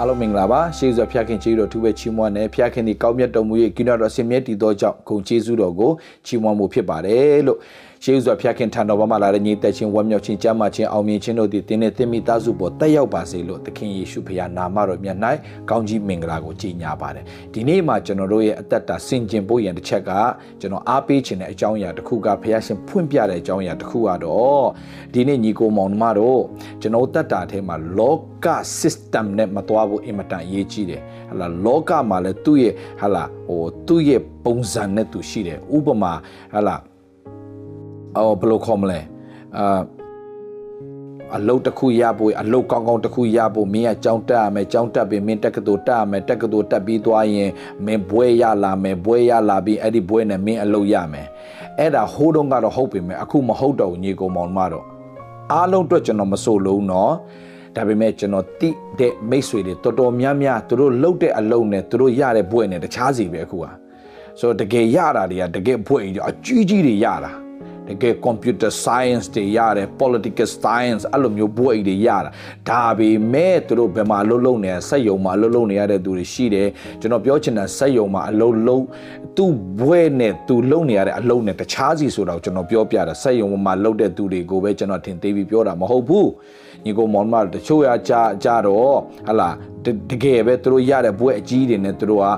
အားလုံးမင်္ဂလာပါရှေးစွာဖျားခင်ကျေးဇူးတော်ထူးပဲချီးမွမ်းတယ်ဖျားခင်ဒီကောင်းမြတ်တော်မူ၍ကိနောတော်ဆင်မြဲတည်သောကြောင့်ဂုဏ်ကျေးဇူးတော်ကိုချီးမွမ်းမှုဖြစ်ပါတယ်လို့ရှေးစွာဖျားခင်ထံတော်ဘာမှလာတဲ့ညီသက်ချင်းဝမ်းမြောက်ခြင်းကြမ်းမာခြင်းအောင်မြင်ခြင်းတို့သည်တင်းနဲ့တင်းမိသားစုပေါ်တက်ရောက်ပါစေလို့သခင်ယေရှုဖခင်နာမတော်မြတ်၌ကောင်းကြီးမင်္ဂလာကိုကြီးညာပါတယ်ဒီနေ့မှာကျွန်တော်တို့ရဲ့အသက်တာဆင်ကျင်ဖို့ရန်တစ်ချက်ကကျွန်တော်အားပေးခြင်းတဲ့အကြောင်းအရာတစ်ခုကဖခင်ရှင်ဖွင့်ပြတဲ့အကြောင်းအရာတစ်ခုကတော့ဒီနေ့ညီကိုမောင်နှမတို့ကျွန်တော်သက်တာထဲမှာလောက system နဲ့မသွားဖို့အင်မတန်အရေးကြီးတယ်ဟလာလောကမှာလည်းသူ့ရဲ့ဟလာဟိုသူ့ရဲ့ပုံစံနဲ့သူရှိတယ်ဥပမာဟလာ အော်ဘယ်လိုခေါ်မလဲအာအလုတ်တစ်ခုရဖို့အလုတ်ကောင်းကောင်းတစ်ခုရဖို့မင်းကကြောင်းတက်ရမယ်ကြောင်းတက်ပြီးမင်းတက်ကတူတက်ရမယ်တက်ကတူတက်ပြီးသွားရင်မင်းဘွဲရလာမယ်ဘွဲရလာပြီးအဲ့ဒီဘွဲနဲ့မင်းအလုတ်ရမယ်အဲ့ဒါဟိုးတုန်းကတော့ဟုတ်ပြီမယ်အခုမဟုတ်တော့ဘူးညီကောင်မောင်မတော့အားလုံးအတွက်ကျွန်တော်မဆိုလို့နော်ဒါပေမဲ့ကျွန်တော်တိတဲ့မိတ်ဆွေတွေတော်တော်များများသူတို့လှုပ်တဲ့အလုံးနဲ့သူတို့ရတဲ့ဘွဲနဲ့တခြားစီပဲအခုဟာဆိုတော့တကယ်ရတာတွေကတကယ်ဘွဲကြီးအကြီးကြီးတွေရတာ တကယ် computer science တွေရတယ် political science အဲ့လိုမျိုးဘွဲ့တွေရတာဒါပေမဲ့သူတို့ဘယ်မှာအလုပ်လုပ်နေစက်ယုံမှာအလုပ်လုပ်နေရတဲ့သူတွေရှိတယ်ကျွန်တော်ပြောချင်တာစက်ယုံမှာအလုပ်လုပ်သူ့ဘွဲ့နဲ့သူလုပ်နေရတဲ့အလုပ်နဲ့တခြားစီဆိုတော့ကျွန်တော်ပြောပြတာစက်ယုံမှာလုပ်တဲ့သူတွေကိုပဲကျွန်တော်ထင်သေးပြီးပြောတာမဟုတ်ဘူး ညီကိုမောင်မတချို့ရကြကြတော့ဟလာတကယ်ပဲသူတို့ရတဲ့ဘွဲအကြီးတွေနဲ့သူတို့ဟာ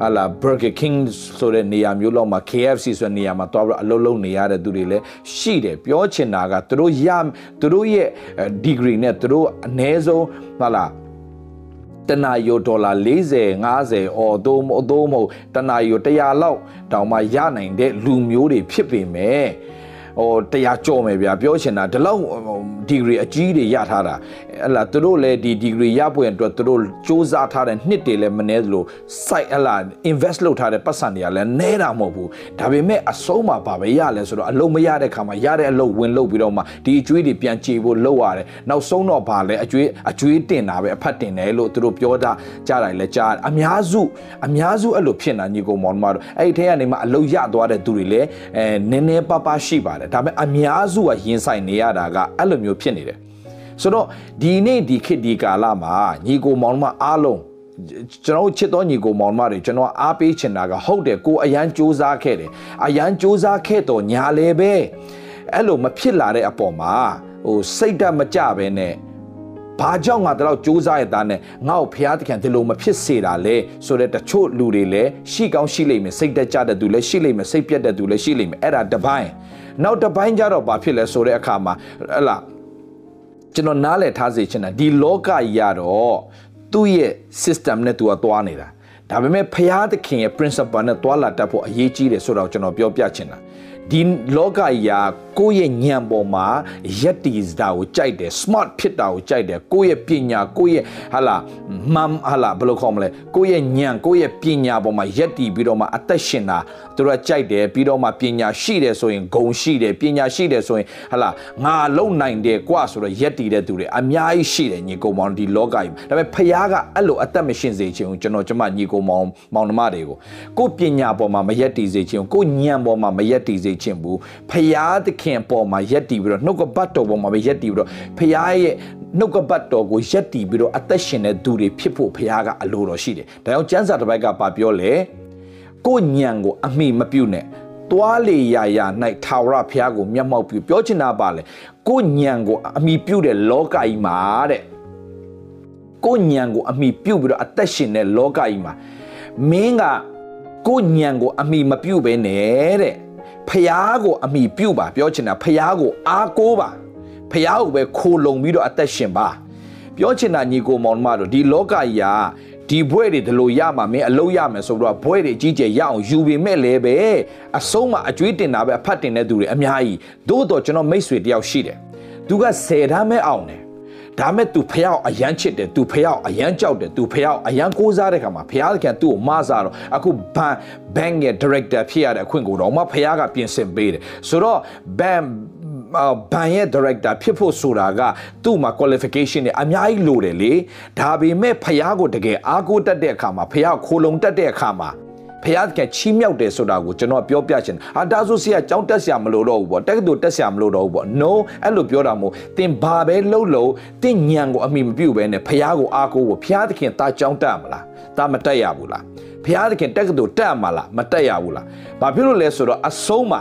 ဟာလာ Burger King ဆိုတဲ့နေရာမျိုးလောက်မှာ KFC ဆိုတဲ့နေရာမှာတွားပြီးအလုပ်လုပ်နေရတဲ့သူတွေလည်းရှိတယ်ပြောချင်တာကသူတို့ရသူတို့ရဲ့ degree နဲ့သူတို့အ ਨੇ ဆုံးဟာလာတနာယိုဒေါ်လာ40 50အော်သို့မဟုတ်သို့မဟုတ်တနာယို100လောက်တောင်မှရနိုင်တဲ့လူမျိုးတွေဖြစ်ပေမဲ့ ဟိုတရားကြော်မယ်ဗျာပြောချင်တာဒီလောက်ဒီဂရီအကြီးတွေရထားတာဟလာသူတို့လည်းဒီဒီဂရီရဖို့အတွက်သူတို့စူးစမ်းထားတဲ့နှစ်တွေလည်းမနှဲသလို site ဟလာ invest လုပ်ထားတဲ့ပတ်စံတွေကလည်းနဲတာမဟုတ်ဘူးဒါပေမဲ့အဆုံးမှာဘာပဲရလဲဆိုတော့အလုံးမရတဲ့ခါမှာရတဲ့အလုံးဝင်လုပ်ပြီးတော့မှဒီအကျွေးတွေပြန်ကြေဖို့လုပ်ရတယ်နောက်ဆုံးတော့ဘာလဲအကျွေးအကျွေးတင်တာပဲအဖတ်တင်တယ်လို့သူတို့ပြောတာကြားတယ်လဲကြားအများစုအများစုအဲ့လိုဖြစ်နေတာညီကောင်မောင်တို့အဲ့ဒီထဲကနေမှအလုံးရသွားတဲ့သူတွေလည်းအဲနည်းနည်းပါးပါးရှိပါတယ်ဒါပေမဲ့အများစုကရင်ဆိုင်နေရတာကအဲ့လိုမျိုးဖြစ်နေတယ်ဆိုတော့ဒီနေ့ဒီခေတ်ဒီကာလမှာညီကိုမောင်မအားလုံးကျွန်တော်ချစ်တော်ညီကိုမောင်မတွေကျွန်တော်အားပေးချင်တာကဟုတ်တယ်ကိုအရန်စူးစမ်းခဲ့တယ်အရန်စူးစမ်းခဲ့တော့ညာလေပဲအဲ့လိုမဖြစ်လာတဲ့အပေါ်မှာဟိုစိတ်ဓာတ်မကြပဲနဲ့ ဘာကြောင့်ငါတော့စူးစမ်းရတာနဲ့ငါ့ကိုဖျားသခင်ဒီလိုမဖြစ်စေတာလဲဆိုတဲ့တချို့လူတွေလည်းရှိကောင်းရှိလိမ့်မယ်စိတ်တက်ကြတဲ့သူလည်းရှိလိမ့်မယ်စိတ်ပြတ်တဲ့သူလည်းရှိလိမ့်မယ်အဲ့ဒါတပိုင်းနောက်တစ်ပိုင်းကျတော့ဘာဖြစ်လဲဆိုတဲ့အခါမှာဟလာကျွန်တော်နားလည်ထားစေချင်တာဒီလောကကြီးကတော့သူ့ရဲ့ system နဲ့သူကသွားနေတာဒါပေမဲ့ဖျားသခင်ရဲ့ principle နဲ့သွားလာတတ်ဖို့အရေးကြီးတယ်ဆိုတော့ကျွန်တော်ပြောပြချင်တာ ဒီလောကကြီးကကိုယ့်ရဲ့ဉာဏ်ပေါ်မှာရက်တီစတာကိုကြိုက်တယ် smart ဖြစ်တာကိုကြိုက်တယ်ကိုယ့်ရဲ့ပညာကိုယ့်ရဲ့ဟာလာမမ်ဟာလာဘယ်လိုခေါ်မလဲကိုယ့်ရဲ့ဉာဏ်ကိုယ့်ရဲ့ပညာပေါ်မှာရက်တီပြီးတော့မှအသက်ရှင်တာသူတို့ကကြိုက်တယ်ပြီးတော့မှပညာရှိတယ်ဆိုရင်ဂုံရှိတယ်ပညာရှိတယ်ဆိုရင်ဟာလာငါလုံနိုင်တယ်ကွာဆိုတော့ရက်တီတဲ့သူတွေအများကြီးရှိတယ်ညီကောင်မောင်ဒီလောကကြီးဒါပေမဲ့ဖခင်ကအဲ့လိုအသက်မရှင်စေချင်ဘူးကျွန်တော်ကျမညီကောင်မောင်မောင်နှမတွေကိုကိုယ့်ပညာပေါ်မှာမရက်တီစေချင်ဘူးကိုယ့်ဉာဏ်ပေါ်မှာမရက်တီစေချင်ဘူးဖခင်သခင်ပေါ်မှာရက်တီပြီးတော့နှုတ်ကပတ်တော်ပေါ်မှာပဲရက်တီပြီးတော့ဖခင်ရဲ့နှုတ်ကပတ်တော်ကိုရက်တီပြီးတော့အသက်ရှင်တဲ့သူတွေဖြစ်ဖို့ဖခင်ကအလိုတော်ရှိတယ်ဒါကြောင့်ကျမ်းစာတစ်ပိုက်ကပါပြောလေကိုညံကိုအမိမပြုတ်နဲ့တွားလေရာရာ၌ထာဝရဘုရားကိုမျက်မှောက်ပြုပြောချင်တာပါလေကိုညံကိုအမိပြုတ်တဲ့လောကကြီးမှာတဲ့ကိုညံကိုအမိပြုတ်ပြီးတော့အသက်ရှင်တဲ့လောကကြီးမှာမင်းကကိုညံကိုအမိမပြုတ်ပဲနဲ့တဲ့ ဖះကိုအမိပြုတ်ပါပြောချင်တာဖះကိုအားကိုးပါဖះကိုပဲခိုလုံပြီးတော့အသက်ရှင်ပါပြောချင်တာညီကိုမောင်မတို့ဒီလောကကြီးကဒီဘွဲတွေဒီလိုရမှာမင်းအလုပ်ရမယ်ဆိုတော့ဘွဲတွေကြီးကျယ်ရအောင်ယူပေမဲ့လည်းပဲအဆုံးမှာအကျွေးတင်တာပဲအဖတ်တင်တဲ့သူတွေအများကြီးသို့တော့ကျွန်တော်မိတ်ဆွေတယောက်ရှိတယ်သူက10တန်းမဲ့အောင်တယ် ဒါမဲ့ तू ဖះအရန်ချစ်တယ် तू ဖះအရန်ကြောက်တယ် तू ဖះအရန်ကိုးစားတဲ့ခါမှာဖះကသူ့ကိုမစားတော့အခုဘန်ဘန်ရဲ့ director ဖြစ်ရတဲ့အခွင့်ကိုတော့မဖះကပြင်ဆင်ပေးတယ်ဆိုတော့ဘန်ဘန်ရဲ့ director ဖြစ်ဖို့ဆိုတာကသူ့မှာ qualification တွေအများကြီးလိုတယ်လေဒါပေမဲ့ဖះကိုတကယ်အားကိုးတတ်တဲ့အခါမှာဖះခိုလုံတတ်တဲ့အခါမှာ ဖဖျားသခင်ချီးမြှောက်တယ်ဆိုတာကိုကျွန်တော်ပြောပြချင်တယ်အာဒါဆိုဆရာကြောင်းတက်ဆရာမလို့တော့ဘူးပေါ့တက္ကသိုလ်တက်ဆရာမလို့တော့ဘူးပေါ့ no အဲ့လိုပြောတာမို့သင်ဘာပဲလှုပ်လို့သင်ညံကိုအမိမပြုတ်ပဲနဲ့ဖျားကိုအားကိုးဖို့ဖျားသခင်တာကြောင်းတက်မလားတာမတက်ရဘူးလားဖျားသခင်တက္ကသိုလ်တက်မှာလားမတက်ရဘူးလားဘာဖြစ်လို့လဲဆိုတော့အဆုံးမှာ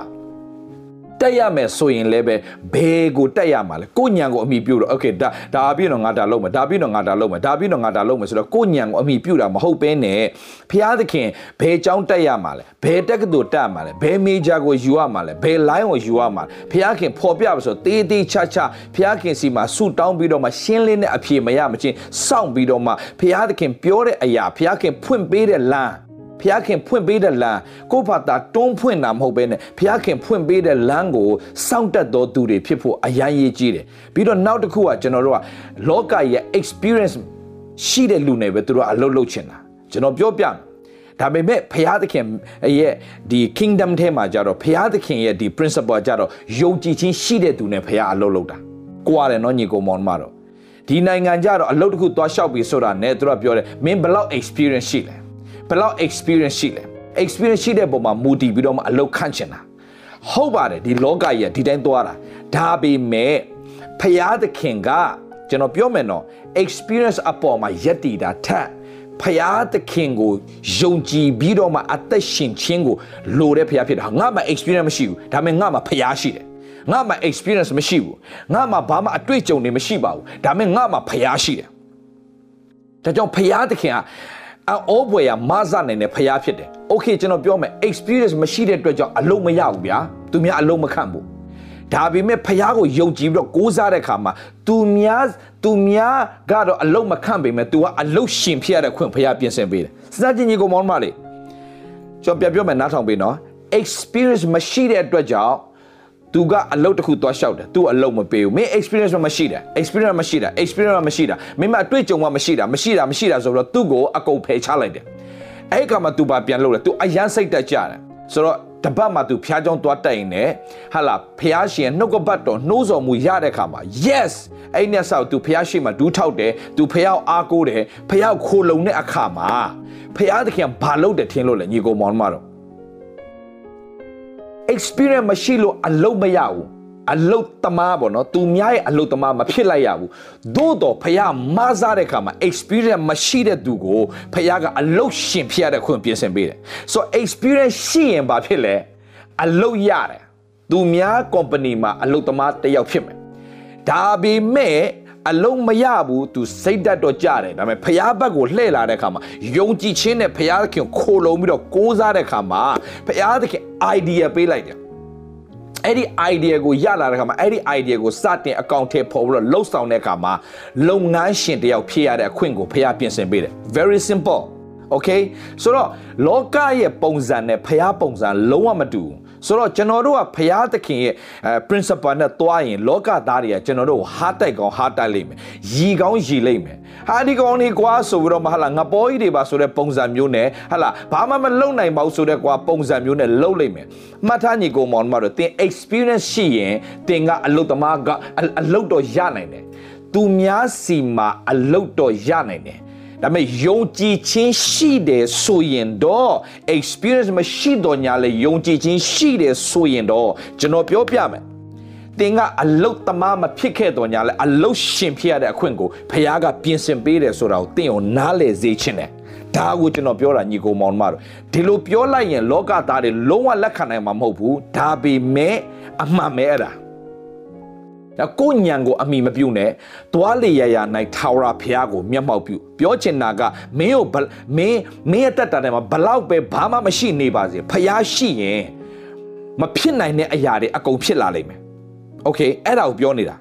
တက်ရမယ်ဆိုရင်လည်းပဲဘယ်ကိုတက်ရမှာလဲကိုညံကိုအမိပြုတ်တော့ okay ဒါဒါပြီးတော့ငါဒါလုပ်မယ်ဒါပြီးတော့ငါဒါလုပ်မယ်ဒါပြီးတော့ငါဒါလုပ်မယ်ဆိုတော့ကိုညံကိုအမိပြုတ်တာမဟုတ်ဘဲနဲ့ဖျားသခင်ဘယ်ကြောင်းတက်ရမှာလဲဘယ်တက္ကသိုလ်တက်မှာလဲဘယ်မေဂျာကိုယူရမှာလဲဘယ် line ကိုယူရမှာလဲဖျားခင်ဖော်ပြပါဆိုတေးသေးချာချာဖျားခင်စီမှာဆူတောင်းပြီးတော့မှရှင်းလင်းတဲ့အဖြေမရမချင်းစောင့်ပြီးတော့မှဖျားသခင်ပြောတဲ့အရာဖျားခင်ဖွင့်ပေးတဲ့လမ်း ဖျားခင်ဖွင့်ပေးတဲ့လမ်းကိုယ့်ဘာသာတွန်းဖွင့်တာမဟုတ်ဘဲနဲ့ဖျားခင်ဖွင့်ပေးတဲ့လမ်းကိုစောင့်တက်တော်သူတွေဖြစ်ဖို့အရန်ရေးကြီးတယ်ပြီးတော့နောက်တစ်ခုကကျွန်တော်တို့ကလောကရဲ့ experience ရှိတဲ့လူတွေပဲသူတို့ကအလုပ်လုပ်ချင်တာကျွန်တော်ပြောပြမယ်ဒါပေမဲ့ဖျားသခင်ရဲ့ဒီ kingdom ထဲမှာကြတော့ဖျားသခင်ရဲ့ဒီ principle ကြတော့ယုံကြည်ခြင်းရှိတဲ့သူနဲ့ဖျားအလုပ်လုပ်တာကိုရတယ်နော်ညီကောင်မောင်မတော်ဒီနိုင်ငံကြတော့အလုပ်တစ်ခုသွားလျှောက်ပြီးဆိုတာနဲ့သူတို့ကပြောတယ်မင်းဘယ်လောက် experience ရှိလဲ ဘယ်လောက် experience ရှိလဲ experience ရှိတဲ့ပုံမှာမူတည်ပြီးတော့မှအလုပ်ခန့်ချင်တာဟုတ်ပါတယ်ဒီလောကကြီးကဒီတိုင်းသွားတာဒါပေမဲ့ဖယားသခင်ကကျွန်တော်ပြောမယ်နော် experience အပေါ်မှာယက်တည်တာထက်ဖယားသခင်ကိုယုံကြည်ပြီးတော့မှအသက်ရှင်ခြင်းကိုလိုတဲ့ဖယားဖြစ်တာငါမှ experience မရှိဘူးဒါပေမဲ့ငါမှဖယားရှိတယ်ငါမှ experience မရှိဘူးငါမှဘာမှအတွေ့အကြုံတွေမရှိပါဘူးဒါပေမဲ့ငါမှဖယားရှိတယ်ဒါကြောင့်ဖယားသခင်က အောဘွယ်ရမဆနိုင်တဲ့ဖျားဖြစ်တယ်။ Okay ကျွန်တော်ပြောမယ် experience မရှိတဲ့အတွက်ကြောင့်အလုံးမရဘူးဗျာ။သူများအလုံးမခံဘူး။ဒါပေမဲ့ဖျားကိုယုံကြည်ပြီးတော့ကိုးစားတဲ့အခါမှာသူများသူများကတော့အလုံးမခံပေမဲ့ तू ကအလုံးရှင်ဖြစ်ရတဲ့ခွင့်ဖျားပြင်ဆင်ပေးတယ်။စစချင်းကြီးကိုမောင်းမလေးကျွန်တော်ပြပြောမယ်နားထောင်ပေးနော်။ experience မရှိတဲ့အတွက်ကြောင့် သူကအလုပ်တစ်ခုသွားလျှောက်တယ်သူအလုပ်မပေးဘူးမင်း experience မရှိတာ experience မရှိတာ experience မရှိတာမင်းမအတွေ့အကြုံမှမရှိတာမရှိတာမရှိတာဆိုတော့သူ့ကိုအကုန်ဖယ်ချလိုက်တယ်အဲ့ဒီကမှသူပါပြန်လုပ်တယ်သူအရန်စိတ်တက်ကြတယ်ဆိုတော့တပတ်မှသူဖျားကြောင်းသွားတိုက်ရင်လည်းဟာလာဖျားရှင်နှုတ်ကပတ်တော်နှိုးဆော်မှုရတဲ့ခါမှာ yes အဲ့နဲ့ဆောက်သူဖျားရှိမှဒူးထောက်တယ်သူဖျားအားကိုးတယ်ဖျားခိုလုံတဲ့အခါမှာဖျားသခင်ဘာလုပ်တယ်ထင်လို့လဲညီကောင်မောင်မတော် experience မရှိလို့အလုပ်မရဘူးအလုတ်သမားပေါ့နော်သူများရဲ့အလုတ်သမားမဖြစ်လိုက်ရဘူးသို့တော့ဖះမစားတဲ့ခါမှာ experience မရှိတဲ့သူကိုဖះကအလုတ်ရှင်ဖြစ်ရတဲ့ခွင့်ပြင်ဆင်ပေးတယ်ဆိုတော့ experience ရှိရင်ဘာဖြစ်လဲအလုတ်ရတယ်သူများ company မှာအလုတ်သမားတစ်ယောက်ဖြစ်မယ်ဒါပေမဲ့ အလုံးမရဘူးသူစိတ်ဓာတ်တော့ကြတယ်ဒါပေမဲ့ဖျားဘက်ကိုလှည့်လာတဲ့ခါမှာယုံကြည်ခြင်းနဲ့ဖျားသခင်ခိုလုံပြီးတော့ကိုးစားတဲ့ခါမှာဖျားသခင် idea ပေးလိုက်တယ်အဲ့ဒီ idea ကိုရလာတဲ့ခါမှာအဲ့ဒီ idea ကိုစတင်အကောင့်ထဲပေါ်ပြီးတော့လှုပ်ဆောင်တဲ့ခါမှာလုပ်ငန်းရှင်တယောက်ဖြစ်ရတဲ့အခွင့်ကိုဖျားပြင်ဆင်ပေးတယ် very simple okay ဆိုတော့လောကရဲ့ပုံစံနဲ့ဖျားပုံစံလုံးဝမတူဘူး ဆိုတော့ကျွန်တော်တို့ကဖရာသခင်ရဲ့အဲ principle နဲ့တွားရင်လောကသားတွေကကျွန်တော်တို့ကိုဟားတိုက်ကောင်းဟားတိုက်လိမ့်မယ်ရီကောင်းရီလိမ့်မယ်ဟာဒီကောင်းနေကွာဆိုပြီးတော့မဟာလာငပေါ်ကြီးတွေပါဆိုတဲ့ပုံစံမျိုးနဲ့ဟာလာဘာမှမလုံနိုင်ပါဘူးဆိုတဲ့ကွာပုံစံမျိုးနဲ့လုံလိမ့်မယ်မှတ်ထားညီကိုမောင်တို့သင် experience ရှိရင်သင်ကအလုတ်သမားကအလုတ်တော့ရနိုင်တယ်သူများစီမှာအလုတ်တော့ရနိုင်တယ် ဒါပေမဲ့ယုံကြည်ခြင်းရှိတယ်ဆိုရင်တော့ experience မရှိတော့ညာလေယုံကြည်ခြင်းရှိတယ်ဆိုရင်တော့ကျွန်တော်ပြောပြမယ်သင်ကအလုတ်သမားမဖြစ်ခဲ့တော့ညာလဲအလုတ်ရှင်ဖြစ်ရတဲ့အခွင့်ကိုဖခင်ကပြင်ဆင်ပေးတယ်ဆိုတာကိုသင်ကိုနားလည်စေခြင်းတယ်ဒါကိုကျွန်တော်ပြောတာညီကိုမောင်မတို့ဒီလိုပြောလိုက်ရင်လောကသားတွေလုံးဝလက်ခံနိုင်မှာမဟုတ်ဘူးဒါပေမဲ့အမှန်ပဲအဲ့ဒါ ဒါကိုညံကိုအမိမပြုတ်နဲ့သွားလေရရနိုင်ထာဝရဘုရားကိုမျက်မှောက်ပြုပြောချင်တာကမင်းကိုမင်းမင်းရဲ့တက်တာထဲမှာဘလောက်ပဲဘာမှမရှိနေပါစေဘုရားရှိရင်မဖြစ်နိုင်တဲ့အရာတွေအကုန်ဖြစ်လာလိမ့်မယ်โอเคအဲ့ဒါကိုပြောနေတာ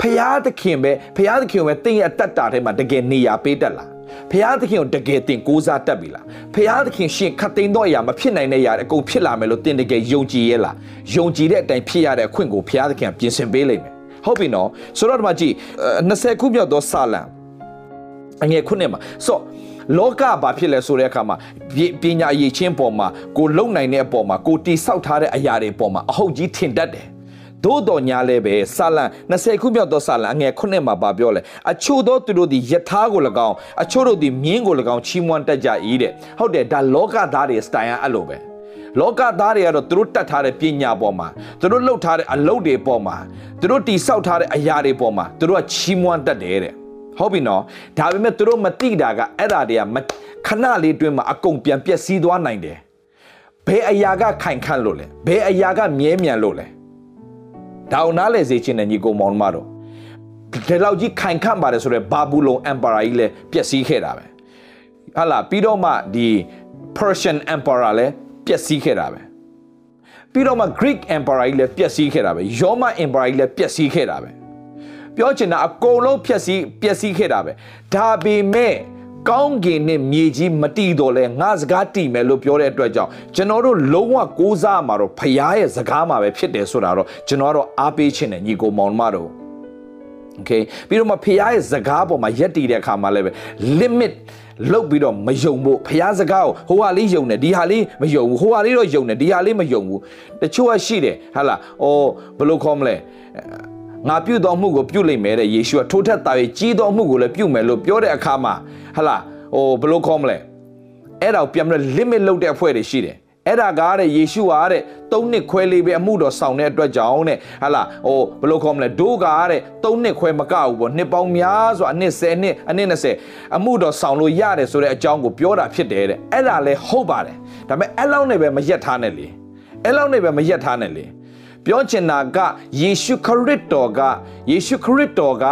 ဖရာသခင်ပဲဖရာသခင်ပဲတင်းရဲ့တက်တာထဲမှာတကယ်နေရာပေးတတ်လားဖရာသခင်ကိုတကယ်တင်ကိုးစားတတ်ပြီလားဖရာသခင်ရှင်ခတ်သိမ်းတော့အရာမဖြစ်နိုင်တဲ့အရာအကုန်ဖြစ်လာမယ်လို့တင်တကယ်ယုံကြည်ရဲ့လားယုံကြည်တဲ့အတိုင်းဖြစ်ရတဲ့အခွင့်ကိုဖရာသခင်ပြင်ဆင်ပေးလိမ့်မယ် ဟုတ်ပြီနော်ဆိုတော့ဒီမှာကြည့်20ခုမြောက်သောစာလံအငယ်ခုနှစ်မှာဆိုလောကဘာဖြစ်လဲဆိုတဲ့အခါမှာပညာအရေးချင်းပေါ်မှာကိုလုံနိုင်တဲ့အပေါ်မှာကိုတိဆောက်ထားတဲ့အရာတွေပေါ်မှာအဟုတ်ကြီးထင်တတ်တယ်သို့တော်ညာလည်းပဲဆာလံ20ခုမြောက်သောဆာလံအငယ်9မှာပါပြောလဲအချို့သောသူတို့သည်ယထာကို၎င်းအချို့တို့သည်မြင်းကို၎င်းချီးမွမ်းတတ်ကြ၏တဲ့ဟုတ်တယ်ဒါလောကသားတွေစတိုင်ရအဲ့လိုပဲ လောကသားတွေကတော့သူတို့တတ်ထားတဲ့ပညာပေါ်မှာသူတို့လှုပ်ထားတဲ့အလုပ်တွေပေါ်မှာသူတို့တိဆောက်ထားတဲ့အရာတွေပေါ်မှာသူတို့ကချီးမွမ်းတတ်တယ်တဲ့ဟုတ်ပြီနော်ဒါပေမဲ့သူတို့မတိတာကအဲ့ဒါတွေကခဏလေးတွင်းမှာအကုန်ပြန်ပျက်စီးသွားနိုင်တယ်ဘယ်အရာကခိုင်ခန့်လို့လဲဘယ်အရာကမြဲမြံလို့လဲဒါအောင်နားလဲစေချင်တဲ့ညီကိုမောင်မတော်ဒီလောက်ကြီးခိုင်ခန့်ပါတယ်ဆိုတော့ဘာဘူးလုံ empire ကြီးလည်းပျက်စီးခဲ့တာပဲဟာလာပြီးတော့မှဒီ Persian Emperor လည်း ပျက်စီးခဲ့တာပဲပြီးတော့မှ Greek Emperor ကြီးလည်းပျက်စီးခဲ့တာပဲ Roma Emperor ကြီးလည်းပျက်စီးခဲ့တာပဲပြောချင်တာအကုန်လုံးပျက်စီးပျက်စီးခဲ့တာပဲဒါပေမဲ့ကောင်းကင်နဲ့မြေကြီးမတီးတော့လဲငါစကားတီးမယ်လို့ပြောတဲ့အတွက်ကြောင့်ကျွန်တော်တို့လုံးဝကိုးစားမှာတော့ဖရားရဲ့စကားမှာပဲဖြစ်တယ်ဆိုတာတော့ကျွန်တော်ကတော့အားပေးခြင်းနဲ့ညီကိုမောင်မတို့ okay ပြီးတော့မှဖရားရဲ့စကားပေါ်မှာရက်တည်တဲ့အခါမှာလည်းပဲ limit လောက်ပြီးတော့မယုံဖို့ဖရားစကားကိုဟိုဟာလေးယုံတယ်ဒီဟာလေးမယုံဘူးဟိုဟာလေးတော့ယုံတယ်ဒီဟာလေးမယုံဘူးတချို့ကရှိတယ်ဟာလားအော်ဘယ်လိုခေါ်မလဲငါပြုတော်မှုကိုပြုလိမ့်မယ်တဲ့ယေရှုကထိုထက်တာ၍ကြီးတော်မှုကိုလည်းပြုမယ်လို့ပြောတဲ့အခါမှာဟာလားဟိုဘယ်လိုခေါ်မလဲအဲ့ဒါကိုပြန်ပြီး limit လုပ်တဲ့အဖွဲ့တွေရှိတယ် အဲ့ဒါကားတဲ့ယေရှုဟာတဲ့၃နှစ်ခွဲလေးပဲအမှုတော်ဆောင်တဲ့အတွက်ကြောင့်တဲ့ဟာလာဟိုဘယ်လိုခေါ်မလဲဒိုးကားတဲ့၃နှစ်ခွဲမကဘူးပေါ့နှစ်ပေါင်းများစွာအနှစ်10နှစ်အနှစ်20အမှုတော်ဆောင်လို့ရတယ်ဆိုတဲ့အကြောင်းကိုပြောတာဖြစ်တယ်တဲ့အဲ့ဒါလည်းဟုတ်ပါတယ်ဒါပေမဲ့အဲ့လောက်နဲ့ပဲမရက်ထားနဲ့လေအဲ့လောက်နဲ့ပဲမရက်ထားနဲ့လေပြောချင်တာကယေရှုခရစ်တော်ကယေရှုခရစ်တော်က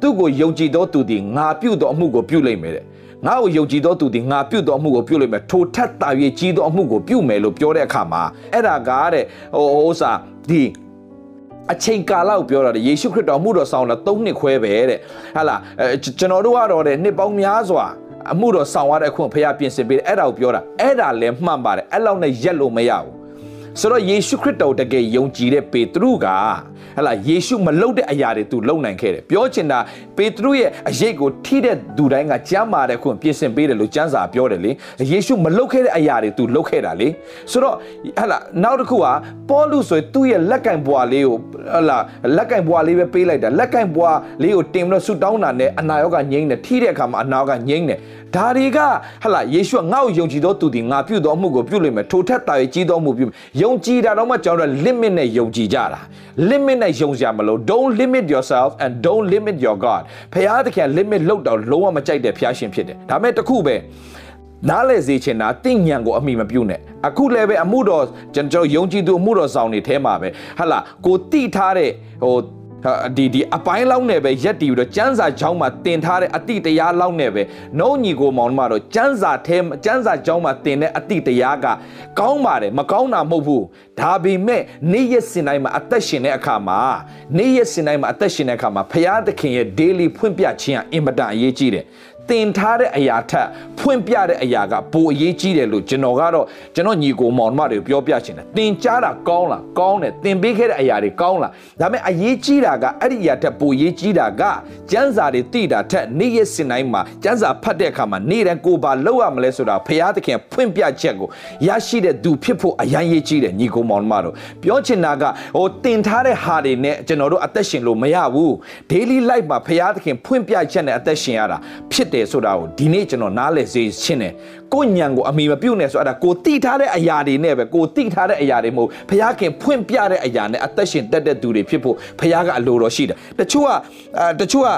သူ့ကိုယုံကြည်သောသူသည်ငါပြုသောအမှုကိုပြုလိမ့်မယ်တဲ့ ငါ့ကိုယုံကြည်သောသူသည်ငါပြုသောအမှုကိုပြုလိမ့်မယ်ထိုထက်တာ၍ကြီးသောအမှုကိုပြုမယ်လို့ပြောတဲ့အခါမှာအဲ့ဒါကတဲ့ဟိုဟိုစာဒီအချိန်ကာလကိုပြောတာယေရှုခရစ်တော်မှုတော်ဆောင်တာ၃နှစ်ခွဲပဲတဲ့ဟာလားကျွန်တော်တို့ကတော့တဲ့နှစ်ပေါင်းများစွာအမှုတော်ဆောင်ရတဲ့အခုဖခင်ပြင်ဆင်ပေးတယ်အဲ့ဒါကိုပြောတာအဲ့ဒါလည်းမှန်ပါတယ်အဲ့လောက်နဲ့ရက်လို့မရဘူး ဆိုတော့ယေရှုခရစ်တော်တကယ်ယုံကြည်တဲ့ပေတရုကဟလာယေရှုမလုပ်တဲ့အရာတွေသူလုပ်နိုင်ခဲ့တယ်ပြောချင်တာပေတရုရဲ့အရေးကိုထိတဲ့သူတိုင်းကကြမ်းမာတဲ့ခွင့်ပြင်ဆင်ပေးတယ်လို့ကျမ်းစာပြောတယ်လေယေရှုမလုပ်ခဲ့တဲ့အရာတွေသူလုပ်ခဲ့တာလေဆိုတော့ဟလာနောက်တစ်ခုကပေါလုဆိုရင်သူ့ရဲ့လက်ကင်ဘွားလေးကိုဟလာလက်ကင်ဘွားလေးပဲပေးလိုက်တာလက်ကင်ဘွားလေးကိုတင်ပြီးတော့ဆူတောင်းတာနဲ့အနာရောဂါငြိမ့်တယ်ထိတဲ့အခါမှာအနာရောဂါငြိမ့်တယ်ဒါတွေကဟလာယေရှုကငါ့ကိုယုံကြည်သောသူဒီငါပြုသောအမှုကိုပြုလိမ့်မယ်ထိုထက်တာရဲ့ကြီးသောမှုပြုယုံကြည်တာတော့မှကျွန်တော်တို့ limit နဲ့ယုံကြည်ကြတာ limit နဲ့ယုံကြမလို့ don't limit yourself and don't limit your god ဖခင်သခင် limit လောက်တော့လုံးဝမကြိုက်တဲ့ဖခင်ရှင်ဖြစ်တယ်ဒါမဲ့တခုပဲနားလဲစေချင်တာတင့်ညံကိုအမိမပြုတ်နဲ့အခုလည်းပဲအမှုတော်ကျွန်တော်ယုံကြည်သူအမှုတော်ဆောင်နေแท้မှာပဲဟာလာကိုတိထားတဲ့ဟို ဒီဒီအပိုင်းလောက်နဲ့ပဲရက်တီပြီးတော့ကျန်းစာချောင်းမှာတင်ထားတဲ့အတိတရားလောက်နဲ့ပဲနှုံးညီကိုမောင်တို့ကျန်းစာထဲကျန်းစာချောင်းမှာတင်တဲ့အတိတရားကကောင်းပါတယ်မကောင်းတာမဟုတ်ဘူးဒါပေမဲ့နေ့ရက်စင်တိုင်းမှာအသက်ရှင်တဲ့အခါမှာနေ့ရက်စင်တိုင်းမှာအသက်ရှင်တဲ့အခါမှာဖရာသခင်ရဲ့ daily ဖွင့်ပြခြင်းအင်မတန်အရေးကြီးတယ် တင်ထားတဲ့အရာထက်ဖွင့်ပြတဲ့အရာကပိုအရေးကြီးတယ်လို့ကျွန်တော်ကတော့ကျွန်တော်ညီကိုမောင်မတွေပြောပြချင်တယ်တင်ကြားတာကောင်းလားကောင်းတယ်တင်ပေးခဲ့တဲ့အရာတွေကောင်းလားဒါပေမဲ့အရေးကြီးတာကအဲ့ဒီအရာထက်ပိုအရေးကြီးတာကကျမ်းစာတွေသိတာထက်နေ့ရက်စင်တိုင်းမှာကျမ်းစာဖတ်တဲ့အခါမှာနေ့တိုင်းကိုပါလောက်ရမလဲဆိုတာဖရာသခင်ဖွင့်ပြချက်ကိုရရှိတဲ့သူဖြစ်ဖို့အရန်ရေးကြီးတယ်ညီကိုမောင်မတို့ပြောချင်တာကဟိုတင်ထားတဲ့ဟာတွေနဲ့ကျွန်တော်တို့အသက်ရှင်လို့မရဘူး daily life မှာဖရာသခင်ဖွင့်ပြချက်နဲ့အသက်ရှင်ရတာဖြစ်တယ်တယ်ဆိုတာကိုဒီနေ့ကျွန်တော်နားလည်စေချင်တယ်ကိုညံကိုအမိမပြုတ်နဲ့ဆိုအဲ့ဒါကိုတိထားတဲ့အရာတွေနဲ့ပဲကိုတိထားတဲ့အရာတွေမဟုတ်ဖခင်ဖွင့်ပြတဲ့အရာနဲ့အသက်ရှင်တက်တဲ့သူတွေဖြစ်ဖို့ဖခင်ကအလိုတော်ရှိတယ်တချို့ကအဲတချို့က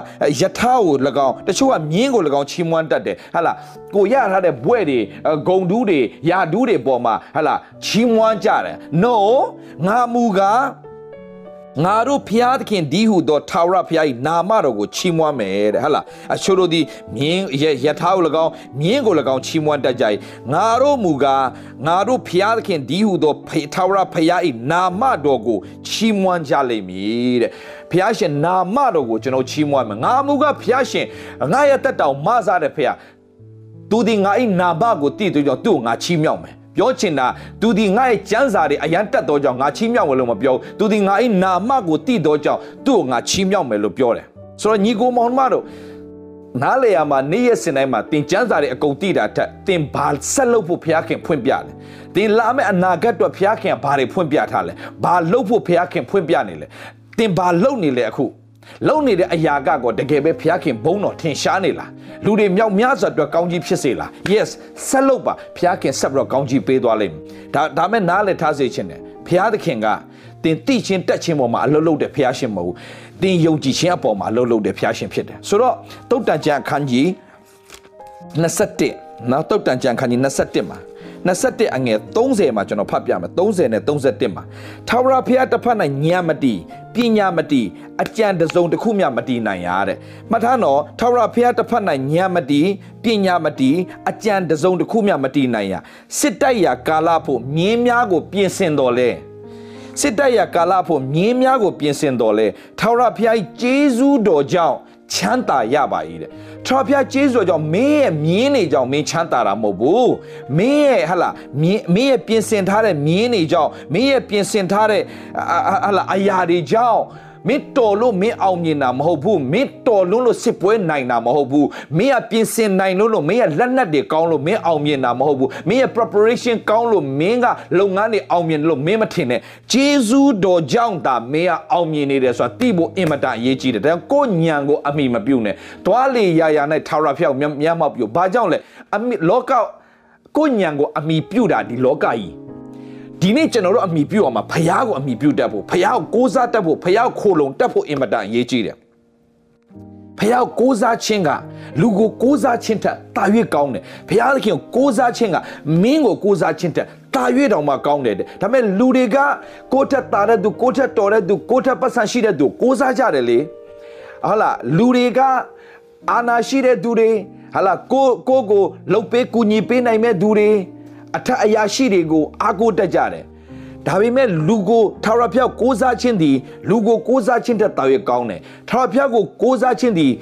ယထာကို၎င်းတချို့ကမြင်းကို၎င်းချီးမွမ်းတတ်တယ်ဟာလားကိုရထားတဲ့ဘွဲ့တွေဂုံဒူးတွေယာဒူးတွေပေါ်မှာဟာလားချီးမွမ်းကြတယ် no ငါမူကား ငါတို့ဖျားသခင်ဒီဟုသောထာဝရဖျား၏နာမတော်ကိုချီးမွမ်းမယ်တဲ့ဟဟလားအချို့တို့ဒီမြင်းယထာကို၎င်းမြင်းကို၎င်းချီးမွမ်းတတ်ကြ၏ငါတို့မူကားငါတို့ဖျားသခင်ဒီဟုသောထာဝရဖျား၏နာမတော်ကိုချီးမွမ်းကြလိမ့်မည်တဲ့ဖျားရှင်နာမတော်ကိုကျွန်တော်ချီးမွမ်းမယ်ငါမူကားဖျားရှင်ငါရဲ့တက်တောင်မဆတဲ့ဖျားသူဒီငါ၏နာမကိုတည်သူကြောင့်သူ့ကိုငါချီးမြှောက်မယ် ပြောချင်တာသူဒီငါ့ရဲ့ကျမ်းစာတွေအရန်တက်တော့ကြောင့်ငါချီးမြှောက်မယ်လို့မပြောသူဒီငါ့နာမကိုတည်တော့ကြောင့်သူ့ကိုငါချီးမြှောက်မယ်လို့ပြောတယ်ဆိုတော့ညီကိုမောင်မတို့နားလေယာမှာနေ့ရက်စင်တိုင်းမှာတင်ကျန်းစာတွေအကုန်တည်တာထက်တင်ဘာဆက်လုပ်ဖို့ဘုရားခင်ဖွင့်ပြတယ်တင်လာမယ့်အနာဂတ်အတွက်ဘုရားခင်ကဘာတွေဖွင့်ပြထားလဲဘာလုပ်ဖို့ဘုရားခင်ဖွင့်ပြနေလဲတင်ဘာလုပ်နေလဲအခု လုံနေတဲ့အရာကကောတကယ်ပဲဘုရားခင်ဘုန်းတော်ထင်ရှားနေလားလူတွေမြောက်များစွာအတွက်ကောင်းကြီးဖြစ်စေလား yes ဆက်လုပ်ပါဘုရားခင်ဆက်ပြီးတော့ကောင်းကြီးပေးသွားလိမ့်မယ်ဒါဒါမဲ့နားလည်ထားစေခြင်းတယ်ဘုရားသခင်ကတင်တိချင်းတက်ချင်းပေါ်မှာအလုပ်လုပ်တဲ့ဘုရားရှင်မဟုတ်ဘူးတင်ယုံကြည်ခြင်းအပေါ်မှာအလုပ်လုပ်တဲ့ဘုရားရှင်ဖြစ်တယ်ဆိုတော့တုတ်တန်ကြံခန်းကြီး21နော်တုတ်တန်ကြံခန်းကြီး21မှာ 21အငယ်30မှာကျွန်တော်ဖတ်ပြမယ်30နဲ့31မှာထာဝရဘုရားတစ်ဖက်၌ညံမတီပညာမတီအကြံတစုံတစ်ခုမျှမတီနိုင်ရတဲ့မှတ်ထားတော့ထာဝရဘုရားတစ်ဖက်၌ညံမတီပညာမတီအကြံတစုံတစ်ခုမျှမတီနိုင်ရစစ်တိုက်ရာကာလဖို့မြင်းများကို ပြင်ဆင်တော်လဲစစ်တပ်ရကာလဖို့မြင်းများကိုပြင်ဆင်တော်လဲထာဝရဘုရားကျေးဇူးတော်ကြောင့် ချမ်းသာရပါ၏တဲ့ထာဝရဘုရားကျေးဇူးတော်ကြောင့်မင်းရဲ့မြင်းနေကြောင့်မင်းချမ်းသာတာမဟုတ်ဘူးမင်းရဲ့ဟလာမြင်းမင်းရဲ့ပြင်ဆင်ထားတဲ့မြင်းနေကြောင့်မင်းရဲ့ပြင်ဆင်ထားတဲ့ဟလာအရာတွေကြောင့် မင်းတော်လို့မင်းအောင်မြင်တာမဟုတ်ဘူးမင်းတော်လုံးလို့စစ်ပွဲနိုင်တာမဟုတ်ဘူးမင်းကပြင်ဆင်နိုင်လို့လို့မင်းရဲ့လက်နက်တွေကောင်းလို့မင်းအောင်မြင်တာမဟုတ်ဘူးမင်းရဲ့ preparation ကောင်းလို့မင်းကလုပ်ငန်းတွေအောင်မြင်လို့မင်းမထင်နဲ့ဂျေဇူးတော်ကြောင့်သာမင်းကအောင်မြင်နေတယ်ဆိုတာသိဖို့အင်မတန်အရေးကြီးတယ်ဒါကိုညံကိုအမိမပြုတ်နဲ့တွားလေရာရာနဲ့ထာဝရဖျောက်မြတ်မောက်ပြုတ်ဘာကြောင့်လဲအမိလောကကိုညံကိုအမိပြုတ်တာဒီလောကကြီး ဒီနေ့ကျွန်တော်တို့အမိပြုတ်အောင်မှာဖះကိုအမိပြုတ်တတ်ဖို့ဖះကိုကိုးစားတတ်ဖို့ဖះကိုခိုလုံတတ်ဖို့အင်မတန်အရေးကြီးတယ်ဖះကိုကိုးစားခြင်းကလူကိုကိုးစားခြင်းထက်တာ၍ကောင်းတယ်ဖះသခင်ကိုကိုးစားခြင်းကမင်းကိုကိုးစားခြင်းထက်တာ၍တောင်မှကောင်းတယ်ဒါပေမဲ့လူတွေကကိုယ့်ထက်တာတဲ့သူကိုယ့်ထက်တော်တဲ့သူကိုယ့်ထက်ပတ်စံရှိတဲ့သူကိုးစားကြတယ်လေဟုတ်လားလူတွေကအာနာရှိတဲ့သူတွေဟာလာကိုကိုကိုလှုပ်ပေးကူညီပေးနိုင်မဲ့သူတွေ အထက်အရာရှိတွေကိုအားကိုးတတ်ကြတယ်ဒါပေမဲ့လူကိုထာဝရဘုရားကိုးစားခြင်းသည်လူကိုကိုးစားခြင်းတက်တာ၍ကောင်းတယ်ထာဝရဘုရားကိုကိုးစားခြင်းသည်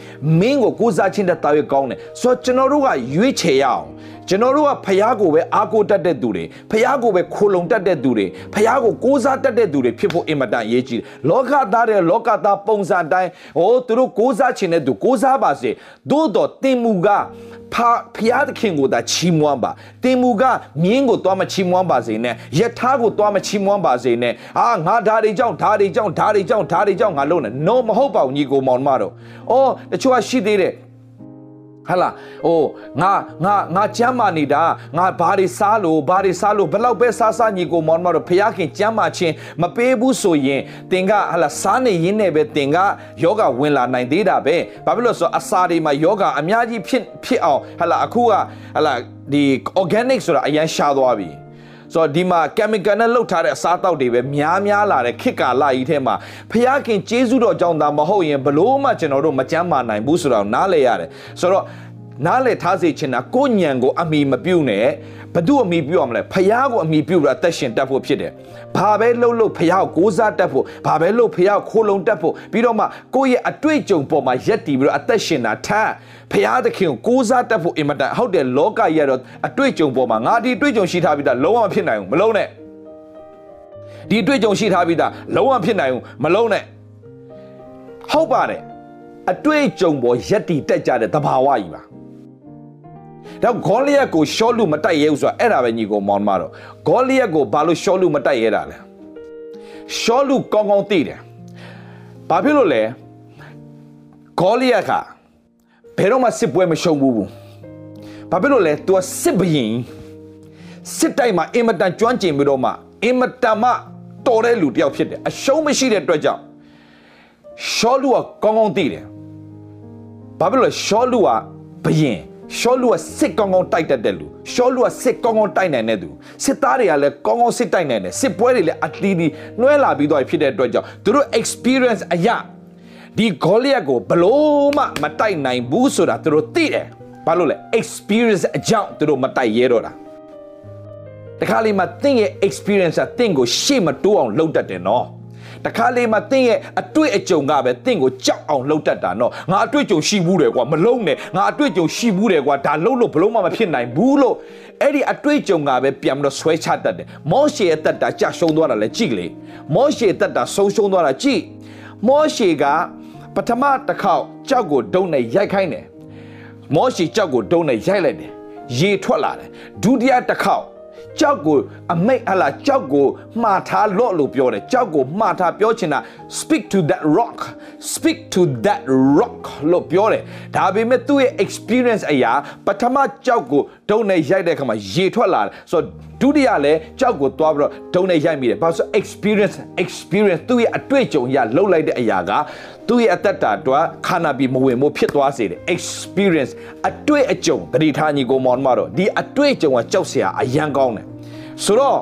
မင်းကိုကိုးစားခြင်းတက်တာ၍ကောင်းတယ်ဆိုတော့ကျွန်တော်တို့ကရွေးချယ်ရအောင် ကျွန်တော်တို့ကဖះကိုပဲအားကိုးတတ်တဲ့သူတွေဖះကိုပဲခိုလုံတတ်တဲ့သူတွေဖះကိုကိုးစားတတ်တဲ့သူတွေဖြစ်ဖို့အင်မတန်ရေးကြီးတယ်လောကသားတဲ့လောကသားပုံစံတိုင်းဟိုသူတို့ကိုးစားခြင်းတဲ့သူကိုးစားပါစေသို့တော်တင်မူကဖဖျားသခင်ကိုသာချီးမွမ်းပါတင်မူကမြင်းကိုသွားမချီးမွမ်းပါစေနဲ့ယထာကိုသွားမချီးမွမ်းပါစေနဲ့အာငါဓာတွေကြောင့်ဓာတွေကြောင့်ဓာတွေကြောင့်ဓာတွေကြောင့်ငါလုံးနဲ့ no မဟုတ်ပါဘူးညီကိုမောင်မတော်အော်တချို့ကရှိသေးတယ် ဟလာအိုးငါငါငါကျမ်းမာနေတာငါဘာတွေစားလို့ဘာတွေစားလို့ဘလောက်ပဲစားစားညီကိုမောင်မတော်ဖခင်ကျမ်းမာခြင်းမပေးဘူးဆိုရင်တင်ကဟလာစားနေရင်းနဲ့ပဲတင်ကယောဂဝင်လာနိုင်သေးတာပဲဘာဖြစ်လို့ဆိုအစာတွေမှာယောဂအများကြီးဖြစ်ဖြစ်အောင်ဟလာအခုကဟလာဒီ organic ဆိုတာအရန်ရှားသွားပြီ ဆိုတော့ဒီမှာ chemical နဲ့လှုပ်ထားတဲ့အစားအသောက်တွေပဲများများလာတဲ့ခစ်ကာလာကြီးထဲမှာဖျားခင်ကျေးဇူးတော်ကြောင့်သာမဟုတ်ရင်ဘလို့မှကျွန်တော်တို့မကြမ်းမာနိုင်ဘူးဆိုတော့နားလဲရတယ်ဆိုတော့ နားလေထားစေချင်တာကိုညံကိုအမိမပြုတ်နဲ့ဘသူအမိပြုတ်ရမလဲဖះကိုအမိပြုတ်တာအသက်ရှင်တတ်ဖို့ဖြစ်တယ်ဘာပဲလှုပ်လှုပ်ဖះကိုကိုးစားတတ်ဖို့ဘာပဲလှုပ်ဖះကိုခိုးလုံတတ်ဖို့ပြီးတော့မှကိုယ့်ရဲ့အတွေ့အကြုံပေါ်မှာရက်တည်ပြီးတော့အသက်ရှင်တာထပ်ဖះသခင်ကိုကိုးစားတတ်ဖို့အင်မတန်ဟုတ်တယ်လောကကြီးကတော့အတွေ့အကြုံပေါ်မှာငါဒီအတွေ့အကြုံရှိထားပြီးသားလုံးဝမဖြစ်နိုင်ဘူးမလုံးနဲ့ဒီအတွေ့အကြုံရှိထားပြီးသားလုံးဝဖြစ်နိုင်ဘူးမလုံးနဲ့ဟုတ်ပါတယ်အတွေ့အကြုံပေါ်ရက်တည်တက်ကြတဲ့သဘာဝကြီးပါ တော့ဂေါလိယက်ကိုရှောလူမတိုက်ရဲဘူးဆိုတာအဲ့ဒါပဲညီကိုမောင်မတော့ဂေါလိယက်ကိုဘာလို့ရှောလူမတိုက်ရဲတာလဲရှောလူကောင်းကောင်းသိတယ်ဘာဖြစ်လို့လဲဂေါလိယက်ကဘယ်တော့မှစစ်ပွဲမရှုံးဘူးဘာဖြစ်လို့လဲ तू စစ်ဘရင်စစ်တိုက်မှာအင်မတန်ကျွမ်းကျင်ပြီးတော့မှအင်မတန်မှတော်တဲ့လူတယောက်ဖြစ်တယ်အရှုံးမရှိတဲ့အတွက်ကြောင့်ရှောလူကကောင်းကောင်းသိတယ်ဘာဖြစ်လို့လဲရှောလူကဘရင် ရှောလူကစစ်ကောင်းကောင်းတိုက်တတ်တဲ့လူရှောလူကစစ်ကောင်းကောင်းတိုက်နိုင်တဲ့သူစစ်သားတွေကလည်းကောင်းကောင်းစစ်တိုက်နိုင်တယ်စစ်ပွဲတွေလည်းအတီးတီးနှွဲလာပြီးတော့ဖြစ်တဲ့အတွက်ကြောင့်သူတို့ experience အရာဒီဂေါလိယက်ကိုဘလို့မှမတိုက်နိုင်ဘူးဆိုတာသူတို့သိတယ်ဘာလို့လဲ experience အကြောင်းသူတို့မတိုက်ရဲတော့တာတခါလေမှသင်ရဲ့ experience ကသင်ကိုရှေ့မတိုးအောင်လုပ်တတ်တယ်နော် တခါလေမှသင်ရဲ့အတွေ့အကြုံကပဲသင်ကိုကြောက်အောင်လှုပ်တတ်တာနော်ငါအတွေ့အကြုံရှိဘူးတယ်ကွာမလုံးနဲ့ငါအတွေ့အကြုံရှိဘူးတယ်ကွာဒါလှုပ်လို့ဘလုံးမှမဖြစ်နိုင်ဘူးလို့အဲ့ဒီအတွေ့အကြုံကပဲပြန်ပြီးတော့ဆွဲချတတ်တယ်မောရှေရဲ့တက်တာကြာရှုံးသွားတာလဲကြည့်လေမောရှေတက်တာဆုံးရှုံးသွားတာကြည့်မောရှေကပထမတစ်ခေါက်ကြောက်ကိုဒုံနဲ့ရိုက်ခိုင်းတယ်မောရှိကြောက်ကိုတုံးနဲ့ရိုက်လိုက်တယ်ရေထွက်လာတယ်ဒုတိယတစ်ခေါက် ကြောက်ကိုအမိတ်ဟလာကြောက်ကိုမှားထားလော့လို့ပြောတယ်ကြောက်ကိုမှားထားပြောချင်တာ speak to that rock speak to that rock လို့ပြောတယ်ဒါပေမဲ့သူ့ရဲ့ experience အရာပထမကြောက်ကိုဒုံနဲ့ရိုက်တဲ့အခါမှာရေထွက်လာတယ်ဆိုတော့ဒုတိယလည်းကြောက်ကိုသွားပြီးတော့ဒုံနဲ့ရိုက်မိတယ်ဘာလို့ဆို experience experience သူ့ရဲ့အတွေ့အကြုံအရာလှုပ်လိုက်တဲ့အရာက သူ့ရဲ့အသက်တာတော့ခန္ဓာပြီးမဝင်မှုဖြစ်သွားစေတယ် experience အတွေ့အကြုံတတိထားညီကိုမောင်မတော့ဒီအတွေ့အကြုံကကြောက်စရာအယံကောင်းတယ်ဆိုတော့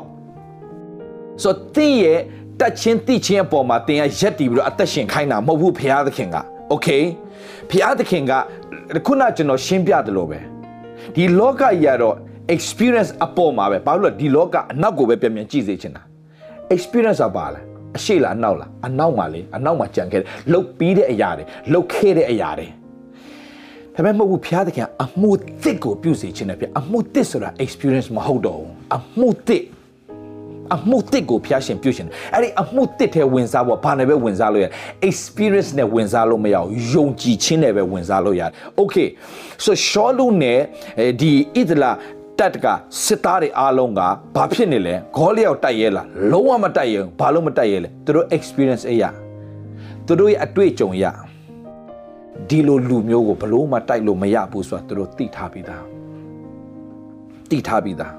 ဆိုတင်ရဲ့တက်ချင်းတိချင်းအပေါ်မှာတင်ရရက်တီပြီးတော့အသက်ရှင်ခိုင်းတာမဟုတ်ဘူးဖရာသခင်က okay ဖရာသခင်ကခုနကျွန်တော်ရှင်းပြတယ်လို့ပဲဒီလောကကြီးကတော့ experience အပေါ်မှာပဲဘာလို့လဲဒီလောကအနောက်ကိုပဲပြန်ပြန်ကြည့်စေချင်တာ experience ကပါလဲ အရှိလားအနောက်လားအနောက်မှာလေအနောက်မှာကြံခဲ့တယ်လှုပ်ပြီးတဲ့အရာတွေလှုပ်ခဲ့တဲ့အရာတွေဒါပေမဲ့မဟုတ်ဘူးဖျားသခင်အမှုတစ်ကိုပြုစေခြင်းနဲ့ပြအမှုတစ်ဆိုတာ experience မဟုတ်တော့ဘူးအမှုတစ်အမှုတစ်ကိုဖျားရှင်ပြုရှင်အဲ့ဒီအမှုတစ်ထဲဝင်စားဖို့ဘာနဲ့ပဲဝင်စားလို့ရ experience နဲ့ဝင်စားလို့မရဘူးယုံကြည်ခြင်းနဲ့ပဲဝင်စားလို့ရတယ် okay so ရှောလူနဲ့ဒီဣဒလာ တတ်ကစစ်သားတွေအားလုံးကဘာဖြစ်နေလဲဂေါလျောက်တိုက်ရဲလားလုံးဝမတိုက်ရဲဘာလို့မတိုက်ရဲလဲသူတို့ experience အရာသူတို့ရဲ့အတွေ့အကြုံအရာဒီလိုလူမျိုးကိုဘလို့မှတိုက်လို့မရဘူးဆိုတာသူတို့သိထားပြီးသားသိထားပြီးသား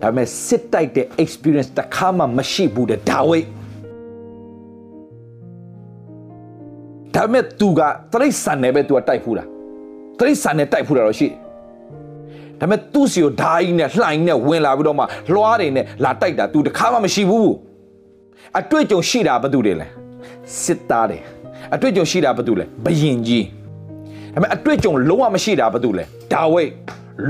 ဒါပေမဲ့စစ်တိုက်တဲ့ experience တစ်ခါမှမရှိဘူးတဲ့ဒါဝိတ်ဒါပေမဲ့သူကတရိတ်ဆန်နဲ့ပဲသူကတိုက်ဖူးတာတရိတ်ဆန်နဲ့တိုက်ဖူးတာတော့ရှိ ဒါပေမဲ့သူ့စီကိုဓာကြီးနဲ့လှိုင်းနဲ့ဝင်လာပြီးတော့မှလွှားတွေနဲ့လာတိုက်တာသူတစ်ခါမှမရှိဘူးအတွေ့အကြုံရှိတာဘာတူတယ်လဲစစ်သားတယ်အတွေ့အကြုံရှိတာဘာတူလဲဘယင်ကြီးဒါပေမဲ့အတွေ့အကြုံလုံးဝမရှိတာဘာတူလဲဒါဝိတ်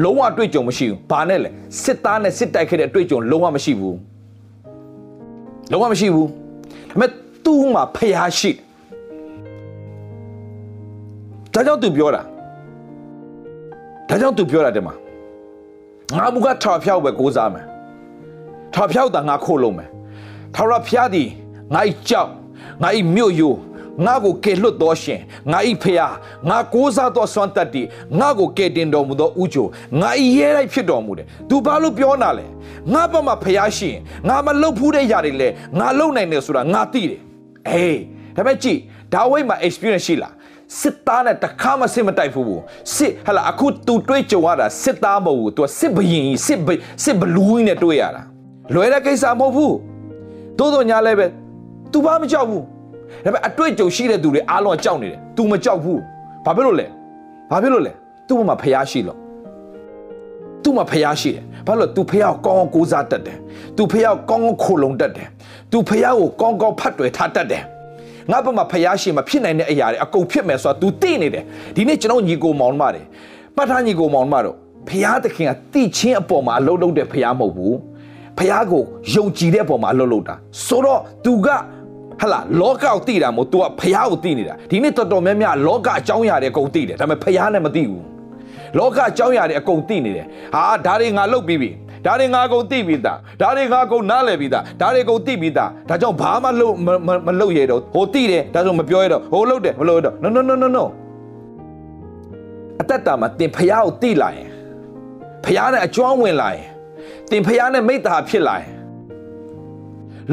လုံးဝအတွေ့အကြုံမရှိဘူးဘာနဲ့လဲစစ်သားနဲ့စစ်တိုက်ခဲ့တဲ့အတွေ့အကြုံလုံးဝမရှိဘူးလုံးဝမရှိဘူးဒါပေမဲ့သူ့မှာဖျားရှိဒါကြောင့်သူပြောတာဒါကြောင့်သူပြောတာတဲ့မှာ ငါဘူးကထော်ဖြောက်ပဲကိုးစားမယ်ထော်ဖြောက်တာငါခိုးလုံးမယ်ထော်ရဖျားသည်ငါ့ကြောက်ငါ့မြို့ယိုငါကိုကယ်လွတ်တော်ရှင်ငါဤဖျားငါကိုးစားတော်ဆွမ်းတတ်သည်ငါကိုကယ်တင်တော်မူသောဥချိုငါဤရဲလိုက်ဖြစ်တော်မူတယ်သူဘာလို့ပြောနာလဲငါဘက်မှာဖျားရှင်ငါမလုတ်ဖူးတဲ့ຢာတွေလဲငါလုတ်နိုင်တယ်ဆိုတာငါသိတယ်အေးဒါပေမဲ့ကြည့်ဒါဝိတ်မှာ experience ရှိလား စစ်သားနဲ့တခါမှစစ်မတိုက်ဘူးစစ်ဟလာအခုသူတွေးကြုံရတာစစ်သားမဟုတ်ဘူးသူစစ်ဘရင်စစ်စစ်ဘလူးနဲ့တွေးရတာလွယ်တဲ့ကိစ္စမဟုတ်ဘူးတိုးတော့ညာလဲပဲ तू ဘာမကြောက်ဘူးဒါပေမဲ့အတွေ့အကြုံရှိတဲ့သူတွေအားလုံးကြောက်နေတယ် तू မကြောက်ဘူးဘာဖြစ်လို့လဲဘာဖြစ်လို့လဲသူ့မှာဖျားရှိလို့သူ့မှာဖျားရှိတယ်ဘာလို့ तू ဖျားကိုကောင်းကောင်းကိုးစားတတ်တယ် तू ဖျားကိုကောင်းကောင်းခိုလုံတတ်တယ် तू ဖျားကိုကောင်းကောင်းဖတ်တွယ်ထားတတ်တယ် ငါဘက်မှာဖျားရှိမှဖြစ်နိုင်တဲ့အရာတွေအကုန်ဖြစ်မယ်ဆိုတာ तू သိနေတယ်ဒီနေ့ကျွန်တော်ညီကိုမောင်မတွေပတ်ထားညီကိုမောင်မတို့ဖျားသခင်ကတိချင်းအပေါ်မှာအလုံးလုံးတဲ့ဖျားမဟုတ်ဘူးဖျားကိုယုံကြည်တဲ့အပေါ်မှာအလုံးလုံးတာဆိုတော့ तू ကဟလာလောကကိုသိတာမို့ तू ကဖျားကိုသိနေတာဒီနေ့တော်တော်များများလောကအကြောင်းအရာတွေအကုန်သိတယ်ဒါပေမဲ့ဖျားနဲ့မသိဘူးလောကအကြောင်းအရာတွေအကုန်သိနေတယ်ဟာဒါတွေငါလုပ်ပြီးပြီ ဒါတွေငါကုန်သိပြီးသားဒါတွေငါကုန်နားလည်ပြီးသားဒါတွေကုန်သိပြီးသားဒါကြောင့်ဘာမှလုပ်မလုပ်ရတော့ဟိုသိတယ်ဒါဆိုမပြောရတော့ဟိုလုပ်တယ်မလုပ်ရတော့ no no no no no အသက်တာမှာတင်ဖျားကိုသိလာရင်ဖျားနဲ့အကျွမ်းဝင်လာရင်တင်ဖျားနဲ့မိတ္တာဖြစ်လာရင်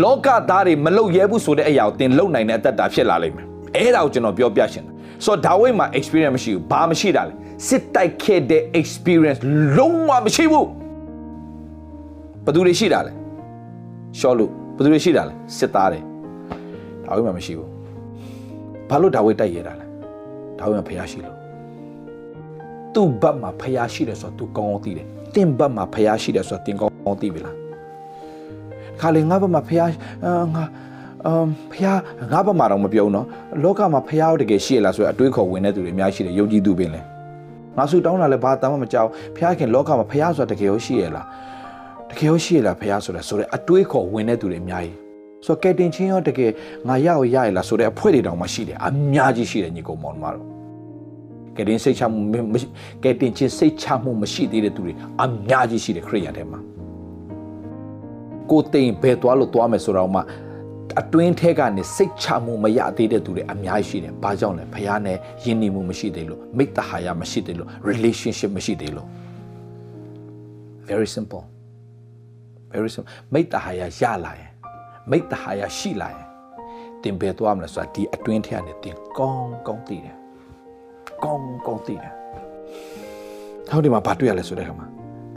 လောကသားတွေမလုတ်ရဲဘူးဆိုတဲ့အရာကိုတင်လုံနိုင်တဲ့အသက်တာဖြစ်လာလိမ့်မယ်အဲ့ဒါကိုကျွန်တော်ပြောပြရှင်ဆိုတော့ဒါဝိတ်မှာ experience မရှိဘူးဘာမရှိတာလဲစစ်တိုက်ခဲ့တဲ့ experience လုံးဝမရှိဘူး ဘယ်သူတွေရှိတာလဲရှော့လို့ဘယ်သူတွေရှိတာလဲစစ်သားတွေဒါဝိတ်မှာမရှိဘူးဘာလို့ဒါဝိတ်တိုက်ရတာလဲဒါဝိတ်မှာဖျားရှိလို့သူ့ဘက်မှာဖျားရှိတယ်ဆိုတော့ तू ကောင်းကောင်းသိတယ်တင်ဘက်မှာဖျားရှိတယ်ဆိုတော့တင်ကောင်းကောင်းသိပြီလားခါလေငါဘက်မှာဖျားငါအမ်ဖျားငါဘက်မှာတော့မပြောဘူးနော်လောကမှာဖျားတကယ်ရှိရလားဆိုတော့အတွေးခေါ်ဝင်တဲ့သူတွေအများရှိတယ်ယုံကြည်သူပင်လဲငါဆူတောင်းတာလဲဘာတမ်းမှမကြောက်ဖျားခင်လောကမှာဖျားဆိုတာတကယ်ရောရှိရလား တကယ်ရောရှိရလားဖျားဆိုတာဆိုတော့အတွေးခေါ်ဝင်တဲ့သူတွေအများကြီးဆိုတော့ကဲတင်ချင်းရောတကယ်ငါရအောင်ရရလားဆိုတဲ့အဖွဲတွေတောင်မှရှိတယ်အများကြီးရှိတယ်ညီကောင်မောင်တို့ကဲတင်စိတ်ချမှုကဲတင်ချင်းစိတ်ချမှုမရှိသေးတဲ့သူတွေအများကြီးရှိတယ်ခရိယန်ထဲမှာကိုတိမ်ဘယ်သွားလို့သွားမယ်ဆိုတော့မှအတွင်းထဲကနေစိတ်ချမှုမရသေးတဲ့သူတွေအများကြီးရှိတယ်။ဘာကြောင့်လဲ။ဖခင်နဲ့ယဉ်နေမှုမရှိသေးလို့မိတ္တဟာယမရှိသေးလို့ relationship မရှိသေးလို့ very simple very simple မိတ္တဟာယရလာရင်မိတ္တဟာယရှိလာရင်တင်ပဲသွားမလဲဆိုတာဒီအတွင်းထဲကနေတင်ကောင်းကောင်းသိတယ်။ကောင်းကောင်းသိတယ်။ဟောဒီမှာဘာတွေ့ရလဲဆိုတဲ့ခါမှာ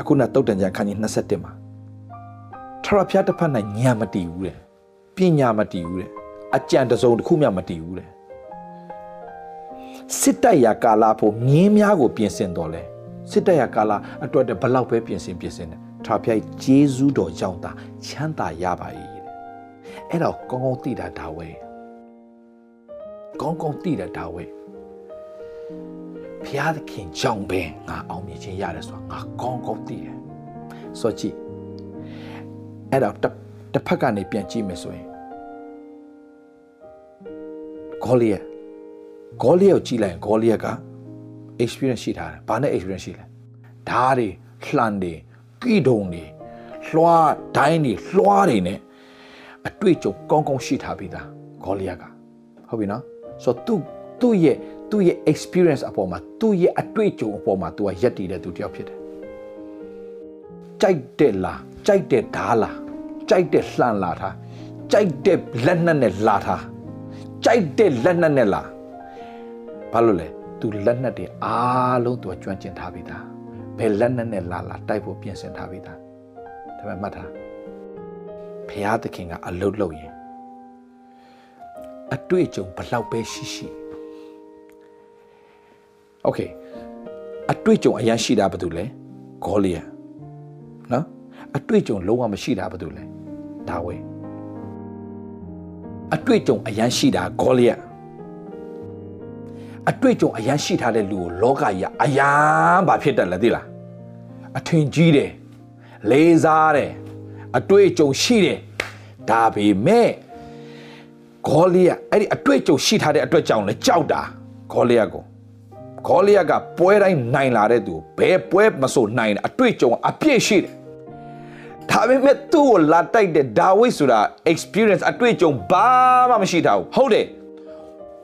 အခုနတုတ်တန်ကြခန်းကြီး27မှာထရဖျားတစ်ဖက်၌ညံမတည်ဘူးတဲ့ပညာမတည်ဘူးတဲ့အကြံတစုံတစ်ခုမှမတည်ဘူးတဲ့စစ်တပ်ရကာလာဖို့မြင်းများကိုပြင်ဆင်တော်လဲစစ်တပ်ရကာလာအတွက်တဘလောက်ပဲပြင်ဆင်ပြင်ဆင်တယ် ထရဖျားဂျေဇူးတော်ကြောင့်သာချမ်းသာရပါ၏တဲ့အဲ့တော့ကောင်းကောင်းသိတာဒါဝဲကောင်းကောင်းသိတာဒါဝဲဖျားသခင်ကြောင့်ပဲငါအောင်မြင်ခြင်းရတယ်ဆိုတာငါကောင်းကောင်းသိတယ်ဆိုကြည့်အဲ့တော့တစ်ဖက်ကနေပြန်ကြည့်မယ်ဆိုရင်ဂေါလိယဂေါလိယကိုကြည့်လိုက်ရင်ဂေါလိယက experience ရှိထားတယ်ဘာနဲ့ experience ရှိလဲဓာတ်တွေလှန်တွေ ကိဒုံတွေလွှားဒိုင်းတွေလွှားတွေနဲ့အတွေ့အကြုံကောင်းကောင်းရှိထားပြီးသားဂေါလိယကဟုတ်ပြီနော်ဆိုတော့သူသူ့ရဲ့သူ့ရဲ့ experience အပေါ်မှာသူ့ရဲ့အတွေ့အကြုံအပေါ်မှာ तू ကရက်တည်တဲ့သူတယောက်ဖြစ်တယ်ကြိုက်တဲ့လားကြိုက်တဲ့ဓားလားကြိုက်တဲ့လှန်လာထားကြိုက်တဲ့လက်နက်နဲ့လာထားကြိုက်တဲ့လက်နက်နဲ့လာဘာလို့လဲ तू လက်နက်တွေအားလုံး तू ကျွမ်းကျင်ထားပြီးသား ဘယ်လက်နက်နဲ့လာလာတိုက်ဖို့ပြင်ဆင်ထားပြီးသားဒါပေမဲ့မှတ်ထားဖရာသခင်ကအလုတ်လို့ရင်အတွေ့အကြုံဘလောက်ပဲရှိရှိโอเคအတွေ့အကြုံအရင်ရှိတာဘာတူလဲဂေါလီယာနော်အတွေ့အကြုံလုံးဝမရှိတာဘာတူလဲဒါဝဲအတွေ့အကြုံအရန်ရှိတာဂေါလိယ အတွေ့အကြုံအရန်ရှိထားတဲ့လူကိုလောကကြီးအရန်ဘာဖြစ်တယ်လဲသိလားအထင်ကြီးတယ်လေးစားတယ်အတွေ့အကြုံရှိတယ်ဒါပေမဲ့ဂေါလိယအဲ့ဒီအတွေ့အကြုံရှိထားတဲ့အတွက်ကြောင့်လဲကြောက်တာဂေါလိယကိုဂေါလိယကပွဲတိုင်းနိုင်လာတဲ့သူဘယ်ပွဲမဆိုနိုင်တယ်အတွေ့အကြုံအပြည့်ရှိတယ်ဒါပေမဲ့သူ့ကိုလာတိုက်တဲ့ဒါဝိဒ်ဆိုတာ experience အတွေ့အကြုံဘာမှမရှိတာဟုတ်တယ်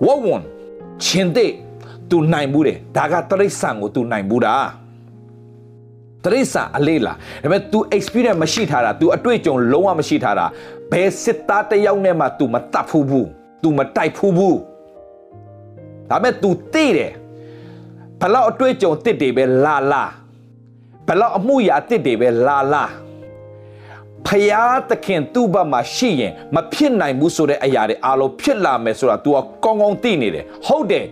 what one ချင်းတဲ့သူနိုင်ဘူးတယ်ဒါကတရိษံကိုသူနိုင်ဘူးတာတရိษံအလေးလားဒါပေမဲ့ तू experience မရှိထားတာ तू အတွေ့အကြုံလုံးဝမရှိထားတာဘယ်စစ်သားတစ်ယောက်နဲ့မှ तू မတတ်ဘူးဘူး तू မတိုက်ဘူးဘူးဒါပေမဲ့ तू သိတယ်ဘလောက်အတွေ့အကြုံတစ်တွေပဲလာလာဘလောက်အမှုရာတစ်တွေပဲလာလာ ဖယားသခင်သူ့ဘက်မှာရှိရင်မဖြစ်နိုင်ဘူးဆိုတဲ့အရာတွေအားလုံးဖြစ်လာမယ်ဆိုတာ तू ကကောင်းကောင်းသိနေတယ်ဟုတ်တယ်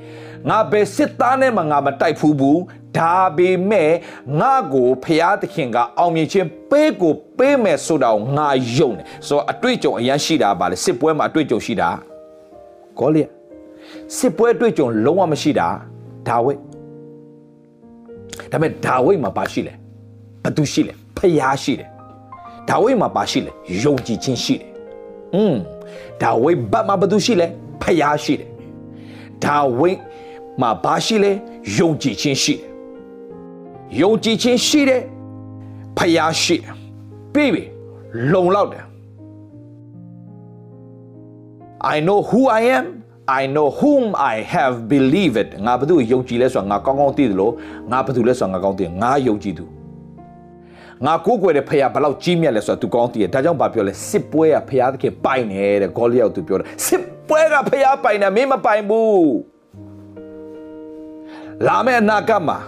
ငါဘယ်စစ်သားနဲ့မှငါမတိုက်ဘူးဘူးဒါပေမဲ့ငါကိုဖယားသခင်ကအောင်မြင်ခြင်းပေးကိုပေးမယ်ဆိုတာကိုငါယုံတယ်ဆိုတော့အတွေ့အကြုံအရန်ရှိတာပါလေစစ်ပွဲမှာအတွေ့အကြုံရှိတာဂေါလိယစစ်ပွဲအတွေ့အကြုံလုံးဝမရှိတာဒါဝိဒ်ဒါပေမဲ့ဒါဝိဒ်မှာပါရှိလဲဘသူရှိလဲဖယားရှိတယ် ဒါဝိဒ်မှာပါရှိလဲယုံကြည်ခြင်းရှိတယ်อืมဒါဝိဒ်ဘတ်မှာဘသူရှိလဲဖယားရှိတယ်ဒါဝိဒ်မှာပါရှိလဲယုံကြည်ခြင်းရှိတယ်ယုံကြည်ခြင်းရှိတယ်ဖယားရှိတယ်ပြီးပြီလုံလောက်တယ် I know who I am I know whom I have believed ငါဘသူယုံကြည်လဲဆိုတာငါကောင်းကောင်းသိတယ်လို့ငါဘသူလဲဆိုတာငါကောင်းသိငါယုံကြည်သူ ငါကိုးကွယ်တဲ့ဖခင်ဘလောက်ကြီးမြတ်လဲဆိုတာ तू ကောင်းသိတယ်ဒါကြောင့်ဗာပြောလဲစစ်ပွဲကဖခင်သခင်ပိုင်နေတဲ့ဂေါလိယောက် तू ပြောတယ်စစ်ပွဲကဖခင်ပိုင်တယ်မင်းမပိုင်ဘူးလာမယ့်အနာဂတ်မှာ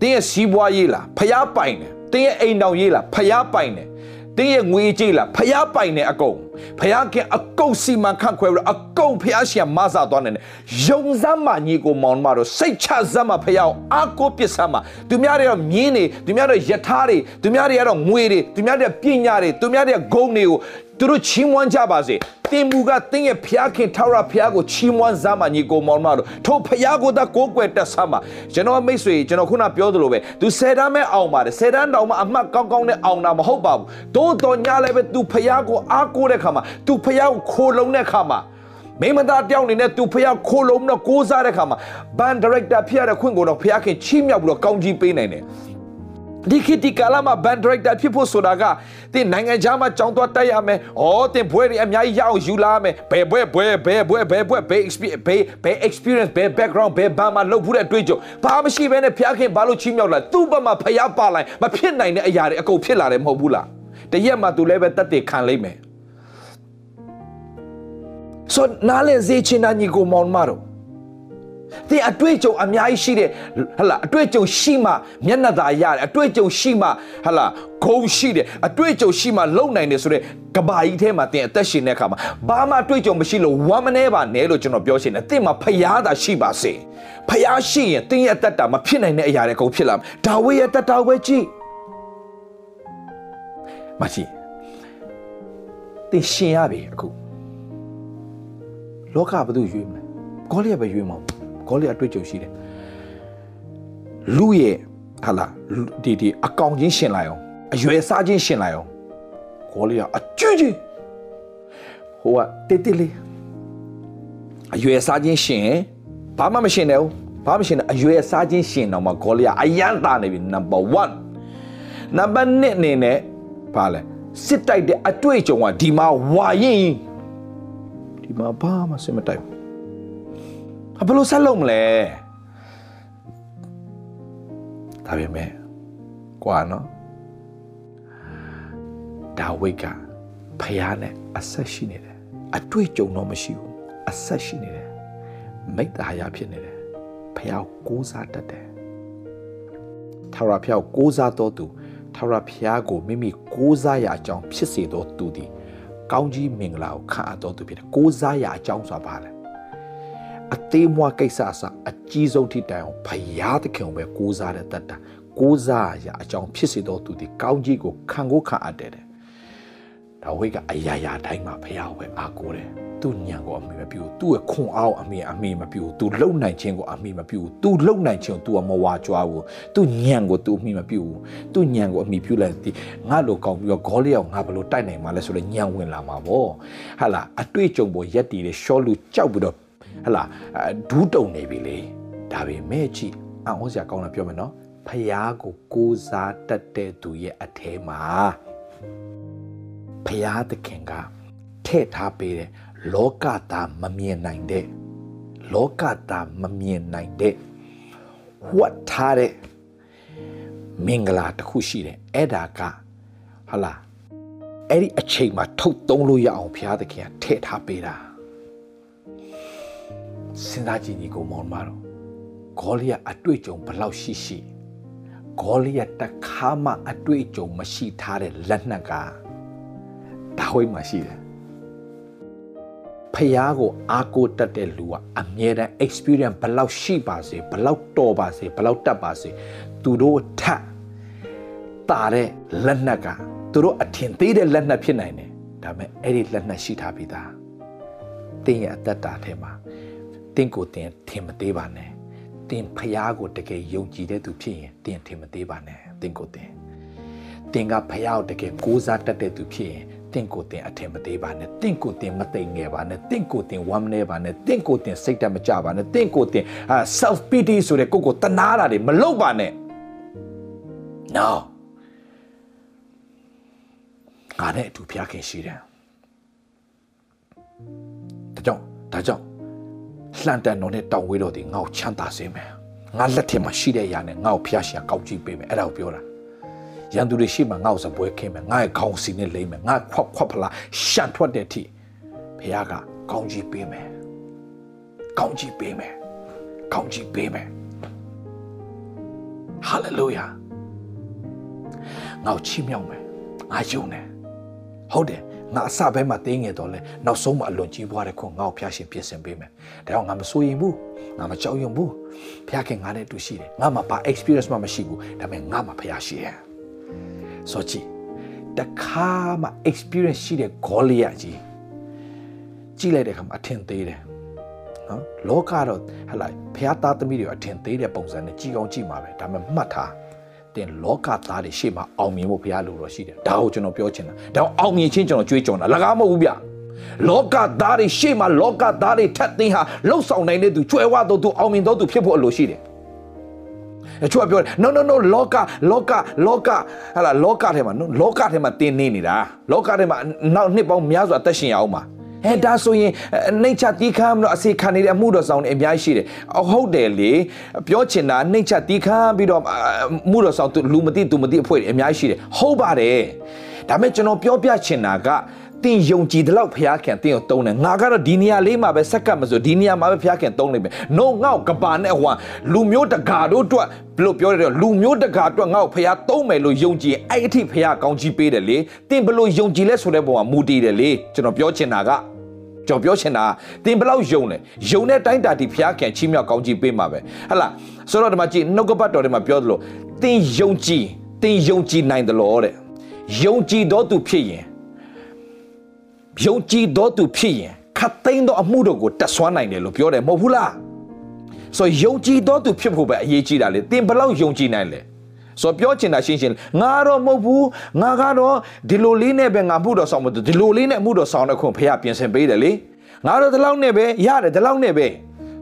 တင်းရဲ့စီးပွားရေးလားဖျားပိုင်တယ်တင်းရဲ့အိမ်တော်ရေးလားဖျားပိုင်တယ် တင်းရဲ့ငွေကြေးလားဖျားပိုင်တယ်အကုန်ဖျားကအကုတ်စီမံခန့်ခွဲပြီးအကုန်ဖျားရှင်မဆာသွားနေတယ်ယုံစမ်းမှညီကိုမောင်မတို့စိတ်ချစမ်းမှဖျားအာကိုပစ်စမ်းမှသူများတွေတော့မြင်းတွေသူများတွေယထာတွေသူများတွေကတော့ငွေတွေသူများတွေပညာတွေသူများတွေဂုံတွေကို သူတို့ချီးမွမ်းကြပါစေတင်မူကတင်းရဲ့ဖျားခင်ထာဝရဖျားကိုချီးမွမ်းစမ်းမှညီကိုမောင်မတို့ထိုဖျားကိုသာကိုးကွယ်တက်စမ်းမှကျွန်တော်မိတ်ဆွေကျွန်တော်ခုနပြောသလိုပဲသူဆယ်တန်းမဲ့အောင်ပါတယ်ဆယ်တန်းတောင်မှအမှတ်ကောင်းကောင်းနဲ့အောင်တာမဟုတ်ပါဘူးတိုးတော်ညလည်းပဲသူဖျားကိုအားကိုးတဲ့ခါမှာသူဖျားကိုခိုလုံတဲ့ခါမှာမိမသားတယောက်အနေနဲ့သူဖျားခိုလုံတော့ကိုးစားတဲ့ခါမှာဘန်ဒါရိုက်တာဖြစ်ရတဲ့ခွင့်ကိုတော့ဖျားခင်ချီးမြှောက်ပြီးတော့ကောင်းကြီးပေးနိုင်တယ် ဒီခေတ်ဒီကာလမှာဘန်ဒရိုက်တာဖြစ်ဖို့ဆိုတာကတင်နိုင်ငံခြားမှာကြောင်းသွားတက်ရမယ်။အော်တင်ဘွဲတွေအများကြီးရအောင်ယူလာမယ်။ဘယ်ဘွဲဘွဲဘယ်ဘွဲဘယ်ဘွဲဘယ် experience ဘယ်ဘယ် experience ဘယ် background ဘယ်ဘာမှလုပ်ဖို့တဲ့အတွေ့အကြုံဘာမှမရှိဘဲနဲ့ဖျားခင်ဘာလို့ချီးမြှောက်လာသူ့ဘက်မှာဖျားပါလိုက်မဖြစ်နိုင်တဲ့အရာတွေအကုန်ဖြစ်လာတယ်မဟုတ်ဘူးလား။တရက်မှသူလည်းပဲတက်တည်ခံလိမ့်မယ်။ဆိုနားလေစေချင်တာညီကိုမောင်မတော် သင်အတွေ့အကြုံအများကြီးရှိတယ်ဟလာအတွေ့အကြုံရှိမှမျက်နှာသာရတယ်အတွေ့အကြုံရှိမှဟလာဂုံရှိတယ်အတွေ့အကြုံရှိမှလုံနိုင်တယ်ဆိုတော့ကဘာကြီးထဲမှာသင်အသက်ရှင်တဲ့အခါမှာဘာမှအတွေ့အကြုံမရှိလို့ဝမ်းမနေပါနဲ့လို့ကျွန်တော်ပြောချင်တယ်သင်မှာဖျားတာရှိပါစေဖျားရှိရင်သင်ရဲ့အသက်တာမဖြစ်နိုင်တဲ့အရာတွေအကုန်ဖြစ်လာမယ်ဒါဝိရဲ့အသက်တာပဲကြည့်မရှိသင်ရှင်ရပြီအခုလောကဘယ်သူရွေးမလဲဂေါလိယပဲရွေးမှာ ဂေါလိယအတွေ့အကြုံရှိတယ်လူရဲ့ဟာလာဒီဒီအကောင်ချင်းရှင်လိုက်အောင်အရွယ်စားချင်းရှင်လိုက်အောင်ဂေါလိယအကျွတ်ကြီးဟိုကတေးတေးလေးအရွယ်စားချင်းရှင်ဘာမှမရှင်တယ်ဘာမှမရှင်တယ်အရွယ်စားချင်းရှင်တော့မှဂေါလိယအယမ်းတာနေပြီ number 1 number 2အနေနဲ့ဘာလဲစစ်တိုက်တဲ့အတွေ့အကြုံကဒီမှာဝါရင်ဒီမှာဘာမှစစ်မတိုက်ဘူး ဘယ်လိုဆက်လုပ်မလဲဒါပေမဲ့ကွာနော်ဒါဝိတ်ကဖယားနဲ့အဆက်ရှိနေတယ်အတွေ့အကြုံတော့မရှိဘူးအဆက်ရှိနေတယ်မိတ္တာရဖြစ်နေတယ်ဖယားကိုးစားတတ်တယ်ထာဝရဖျားကိုကိုးစားတော်သူထာဝရဖျားကိုမိမိကိုးစားရာအကြောင်းဖြစ်စေတော်သူသည်ကောင်းကြီးမင်္ဂလာကိုခံအပ်တော်သူဖြစ်တယ်ကိုးစားရာအကြောင်းဆိုတာဘာလဲ အသေးမွားကိစ္စအစအကြီးဆုံးထိတိုင်အောင်ဖယားသခင်ကိုပဲကိုးစားတဲ့တတ်တာကိုးစားရာအကြောင်းဖြစ်စေတော်သူသည်ကောင်းကြီးကိုခံကိုခံအပ်တယ်တဲ့ဒါဝိတ်ကအရာရာတိုင်းမှာဖယားကိုပဲအားကိုးတယ်သူ့ညံကိုအမေမပြူသူ့ရဲ့ခွန်အားကိုအမေအမေမပြူသူလုံနိုင်ခြင်းကိုအမေမပြူသူလုံနိုင်ခြင်းကို तू မဝါကြွားဘူးသူ့ညံကို तू အမေမပြူသူ့ညံကိုအမေပြူလိုက်ဒီငါလိုကောင်းပြီးတော့ဂေါလီယောငါဘလို့တိုက်နိုင်မှာလဲဆိုတော့ညံဝင်လာမှာပေါ့ဟာလာအတွေ့အကြုံပေါ်ရက်တီတဲ့ရှော့လူကြောက်ပြီးတော့ ဟလာဒူးတုံနေပြီလေဒါပေမဲ့ကြည့်အံ့ဩစရာကောင်းတာပြောမယ်နော်ဖယားကိုကိုးစားတတ်တဲ့သူရဲ့အထဲမှာဖယားသခင်ကထည့်ထားပေးတဲ့လောကသားမမြင်နိုင်တဲ့လောကသားမမြင်နိုင်တဲ့ဝတ်ထားတဲ့မင်္ဂလာတစ်ခုရှိတယ်အဲ့ဒါကဟာလာအဲ့ဒီအချိန်မှာထုတ်သုံးလို့ရအောင်ဘုရားသခင်ကထည့်ထားပေးတာ စဉ်းစားကြည့်ညီကိုမောင်မတော်ဂေါလိယအတွေ့အကြုံဘလောက်ရှိရှိဂေါလိယတခါမှအတွေ့အကြုံမရှိထားတဲ့လက်နက်ကဒါဝိမှာရှိတယ်ဖျားကိုအားကိုတတ်တဲ့လူကအမြဲတမ်း experience ဘလောက်ရှိပါစေဘလောက်တော်ပါစေဘလောက်တတ်ပါစေသူတို့ထပ်တာတဲ့လက်နက်ကသူတို့အထင်သေးတဲ့လက်နက်ဖြစ်နိုင်တယ်ဒါပေမဲ့အဲ့ဒီလက်နက်ရှိထားပြီးသားတင်းရဲ့အသက်တာထဲမှာ တင်းကိုတင်းထင်မသေးပါနဲ့တင်းဖျားကိုတကယ်ယုံကြည်တဲ့သူဖြစ်ရင်တင်းထင်မသေးပါနဲ့တင်းကိုတင်းတင်းကဖျားကိုတကယ်ကိုးစားတတ်တဲ့သူဖြစ်ရင်တင့်ကိုတင်အထင်မသေးပါနဲ့တင့်ကိုတင်မသိငယ်ပါနဲ့တင့်ကိုတင်ဝမ်းမနေပါနဲ့တင့်ကိုတင်စိတ်တမကြပါနဲ့တင့်ကိုတင် self pity ဆိုတဲ့ကိုကိုတနာတာတွေမလုပ်ပါနဲ့ no ငါနဲ့အတူဖျားခင်ရှိတယ်ဒါကြောင့်ဒါကြောင့် လှန်တန်တော်နဲ့တောင်းဝေးတော်ဒီငါ့ကိုချမ်းသာစေမယ်ငါလက်ထက်မှာရှိတဲ့အရာနဲ့ငါ့ကိုဖျားရှင်ကောက်ကြည့်ပေးမယ်အဲ့ဒါကိုပြောတာရန်သူတွေရှိမှငါ့ကိုစပွဲခင်းမယ်ငါ့ရဲ့ခေါင်းစီနဲ့လိမ့်မယ်ငါခွက်ခွက်ဖလားရှန်ထွက်တဲ့အထိဘုရားကကောင်းကြီးပေးမယ်ကောင်းကြီးပေးမယ်ကောင်းကြီးပေးမယ်ဟာလေလုယာငါ့ကိုချီးမြှောက်မယ်ငါယုံတယ်ဟုတ်တယ် ငါအစဘဲမှာတင်းငယ်တော့လဲနောက်ဆုံးမှာအလွန်ကြီးပွားတဲ့ခွန်ငါ့ကိုဖျားရှင်ပြင်ဆင်ပေးမယ်ဒါကြောင့်ငါမစိုးရင်ဘူးငါမကြောက်ရွံ့ဘူးဖျားခင်ငါနဲ့အတူရှိတယ်ငါမှာဘာ experience မှမရှိဘူးဒါပေမဲ့ငါမှာဖျားရှိတယ်ဆိုကြည့်တခါမှ experience ရှိတဲ့ဂေါလိယကြီးကြည့်လိုက်တဲ့အခါမှာအထင်သေးတယ်နော်လောကတော့ဟလာဖះသားသမီးတွေအထင်သေးတဲ့ပုံစံနဲ့ကြည်အောင်ကြည့်မှာပဲဒါပေမဲ့မှတ်ထား တင်လောကသားတွေရှေ့မှာအောင်မြင်ဖို့ဘုရားလိုတော့ရှိတယ်ဒါကိုကျွန်တော်ပြောချင်တာဒါအောင်မြင်ခြင်းကျွန်တော်ကြွေးကြော်တာလကားမဟုတ်ဘူးဗျလောကသားတွေရှေ့မှာလောကသားတွေထက်သိမ်းဟာလှုပ်ဆောင်နိုင်တဲ့သူကျွဲဝတော့သူအောင်မြင်တော့သူဖြစ်ဖို့အလိုရှိတယ်တချို့ကပြောတယ် no no no လောကလောကလောကဟာလာလောကထဲမှာလောကထဲမှာတင်းနေနေတာလောကထဲမှာနောက်နှစ်ပေါင်းများစွာသက်ရှင်ရအောင်ပါ ဟဲ့ဒါဆိုရင်နှိတ်ချတီးခမ်းမလို့အစီခံနေတဲ့အမှုတော်ဆောင်တွေအများကြီးရှိတယ်ဟုတ်တယ်လေပြောချင်တာနှိတ်ချတီးခမ်းပြီးတော့မှုတော်ဆောင်လူမသိသူမသိအဖွဲ့တွေအများကြီးရှိတယ်ဟုတ်ပါတယ်ဒါပေမဲ့ကျွန်တော်ပြောပြချင်တာကတင်ယုံကြည်တဲ့လောက်ဖျားခင်တင်ကိုတုံးတယ်ငါကတော့ဒီနေရာလေးမှာပဲစက္ကပ်မဆိုဒီနေရာမှာပဲဖျားခင်တုံးလိုက်မယ်။ no ငေါ့ကဘာနဲ့ဟွာလူမျိုးတကာတို့အတွက်ဘလို့ပြောရတယ်လူမျိုးတကာအတွက်ငါ့ကိုဖျားတုံးမယ်လို့ယုံကြည်အဲ့အထိဖျားကောင်းကြီးပေးတယ်လေ။တင်ဘလို့ယုံကြည်လဲဆိုတဲ့ပုံကမူတည်တယ်လေ။ကျွန်တော်ပြောချင်တာက ကျွန်တော်ပြောချင်တာတင်ဘလောက်ယုံလဲယုံတဲ့တိုင်းတာဒီဖျားခင်ချီးမြှောက်ကောင်းကြီးပေးမှာပဲဟဟလားဆိုတော့ဒီမှာကြည့်နှုတ်ကပတ်တော်ထဲမှာပြောသလိုတင်ယုံကြည်တင်ယုံကြည်နိုင်တယ်လို့တဲ့ယုံကြည်တော့သူဖြစ်ရင်ယုံကြည်တော်သူဖြစ်ရင်ခတ်သိမ်းသောအမှုတို့ကိုတက်ဆွမ်းနိုင်တယ်လို့ပြောတယ်မဟုတ်ဘူးလားဆိုယုံကြည်တော်သူဖြစ်ဖို့ပဲအရေးကြီးတာလေသင်ဘယ်လောက်ယုံကြည်နိုင်လဲ ဆိုပြောချင်တာရှင်းရှင်းငါတော့မဟုတ်ဘူးငါကတော့ဒီလိုလေးနဲ့ပဲငါမှုတော်ဆောင်မလို့ဒီလိုလေးနဲ့မှုတော်ဆောင်တဲ့ခွန်ဖះပြင်ဆင်ပေးတယ်လေငါတော့ဒီလောက်နဲ့ပဲရတယ်ဒီလောက်နဲ့ပဲ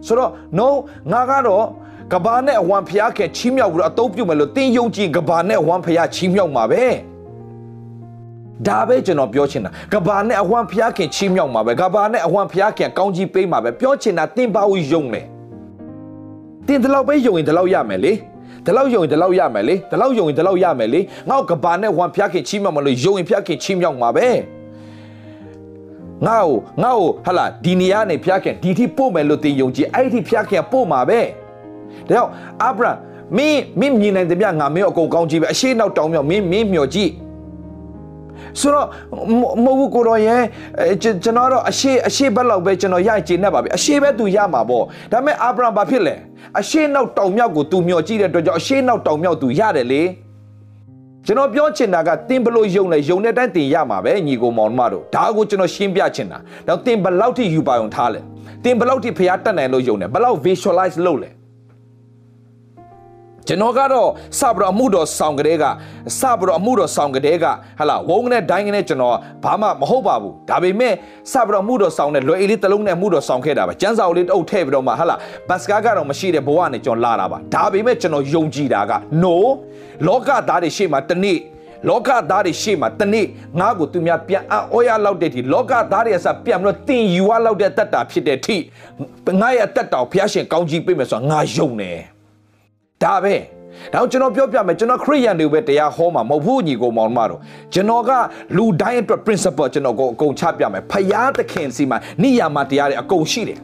ဆိုတော့ no ငါကတော့ကဘာနဲ့အဝံဖះခင်ချီးမြှောက်ပြီးတော့အတုံးပြုမယ်လို့သင်ယုံကြည်ကဘာနဲ့အဝံဖះချီးမြှောက်မှာပဲဒါပဲကျွန်တော်ပြောချင်တာကဘာနဲ့အဝမ်းဖျားခင်ချီးမြှောက်မှာပဲကဘာနဲ့အဝမ်းဖျားခင်ကောင်းကြီးပေးမှာပဲပြောချင်တာတင်ပါဦးယုံတယ်တင်ဒီလောက်ပဲယုံရင်ဒီလောက်ရမယ်လေ ဒီလောက်ယုံရင်ဒီလောက်ရမယ်လေဒီလောက်ယုံရင်ဒီလောက်ရမယ်လေငါ့ကဘာနဲ့ဝမ်းဖျားခင်ချီးမြှောက်မလို့ယုံရင်ဖျားခင်ချီးမြှောက်မှာပဲငါ့ကိုငါ့ကိုဟလာဒီနေရာနဲ့ဖျားခင်ဒီထိပို့မယ်လို့တင်ယုံကြည်အဲ့ဒီဖျားခင်ပို့မှာပဲဒါကြောင့်အာဗြဟံမင်းမင်းမြင်နိုင်တယ်မြငါမင်းအကုန်ကောင်းကြည့်ပဲအရှိနောက်တောင်းမြောက်မင်းမင်းမျှော်ကြည့် ဆိုတော့မဟုတ်ဘူးကိုတော်ရဲ့ကျွန်တော်တော့အရှိအရှိဘက်လောက်ပဲကျွန်တော်ရကြည်နေပါပြီအရှိပဲသူရမှာပေါ့ဒါပေမဲ့အာဗြဟံဘာဖြစ်လဲအရှိနောက်တောင်မြောက်ကိုသူမျှော်ကြည့်တဲ့အတွက်ကြောင့်အရှိနောက်တောင်မြောက်သူရတယ်လေကျွန်တော်ပြောချင်တာကတင်ဘလို့ယုံလဲယုံတဲ့တိုင်းတင်ရမှာပဲညီကိုမောင်မတို့ဒါကိုကျွန်တော်ရှင်းပြချင်တာတော့တင်ဘလောက်ထိယူပါအောင်ထားလဲတင်ဘလောက်ထိဖျားတက်နိုင်လို့ယုံတယ်ဘလောက် visualize လုပ်လဲ ကျွန်တော်ကတော့စပြီးတော့အမှုတော်ဆောင်ကလေးကစပြီးတော့အမှုတော်ဆောင်ကလေးကဟလာဝုန်းနဲ့ဒိုင်းနဲ့ကျွန်တော်ဘာမှမဟုတ်ပါဘူးဒါပေမဲ့စပြီးတော့အမှုတော်ဆောင်နဲ့လွယ်အေးလေးတစ်လုံးနဲ့အမှုတော်ဆောင်ခဲ့တာပါကျန်းစာလေးတအုပ်ထည့်ပြီးတော့မှဟလာဘတ်စကားကတော့မရှိတဲ့ဘဝနဲ့ကျွန်တော်လာတာပါဒါပေမဲ့ကျွန်တော်ယုံကြည်တာက no လောကသားတွေရှေ့မှာတနေ့လောကသားတွေရှေ့မှာတနေ့ငါ့ကိုသူများပြန်အော်ရလောက်တဲ့ဒီလောကသားတွေအစပြန်ပြီးတော့တင်ယူရလောက်တဲ့တတ်တာဖြစ်တဲ့ထိငါရဲ့တတ်တာကိုဘုရားရှင်ကောင်းကြီးပေးမယ်ဆိုတာငါယုံတယ် ဒါပဲတော့ကျွန်တော်ပြောပြမယ်ကျွန်တော်ခရိယန်တွေပဲတရားဟောမှာမဟုတ်ဘူးညီကိုမောင်မတို့ကျွန်တော်ကလူတိုင်းအတွက် principle ကျွန်တော်ကိုအကုန်ချပြမယ်ဖယားသခင်စီမှာနိယာမတရားတွေအကုန်ရှိတယ်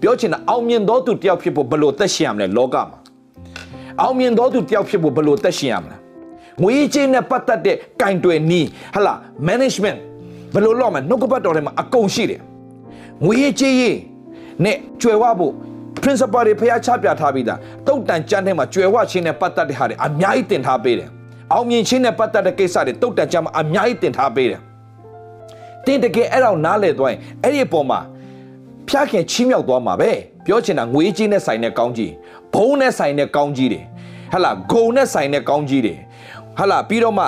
ပြောချင်တာအောင်မြင်သောသူတယောက်ဖြစ်ဖို့ဘယ်လိုသက်ရှင်ရမလဲလောကမှာအောင်မြင်သောသူတယောက်ဖြစ်ဖို့ဘယ်လိုသက်ရှင်ရမလဲငွေကြေးနဲ့ပတ်သက်တဲ့ကင်တွယ်နီးဟလာ management ဘယ်လိုလုပ်မလဲနှုတ်ကပတ်တော်ထဲမှာအကုန်ရှိတယ်ငွေကြေးရေးနဲ့ကြွယ်ဝဖို့ principle တွေဖျားချပြထားပြီးသားတုတ်တန်ကျမ်းထဲမှာကြွယ်ဝခြင်းနဲ့ပတ်သက်တဲ့ဟာတွေအများကြီးတင်ထားပေးတယ်အောင်မြင်ခြင်းနဲ့ပတ်သက်တဲ့ကိစ္စတွေတုတ်တန်ကျမ်းမှာအများကြီးတင်ထားပေးတယ်တင်တကယ်အဲ့တော့နားလေသွားရင်အဲ့ဒီအပေါ်မှာဖျားခင်ချီးမြှောက်သွားမှာပဲပြောချင်တာငွေကြီးနဲ့ဆိုင်တဲ့ကောင်းကြီးဘုံနဲ့ဆိုင်တဲ့ကောင်းကြီးတွေဟလာဂုံနဲ့ဆိုင်တဲ့ကောင်းကြီးတွေဟလာပြီးတော့မှ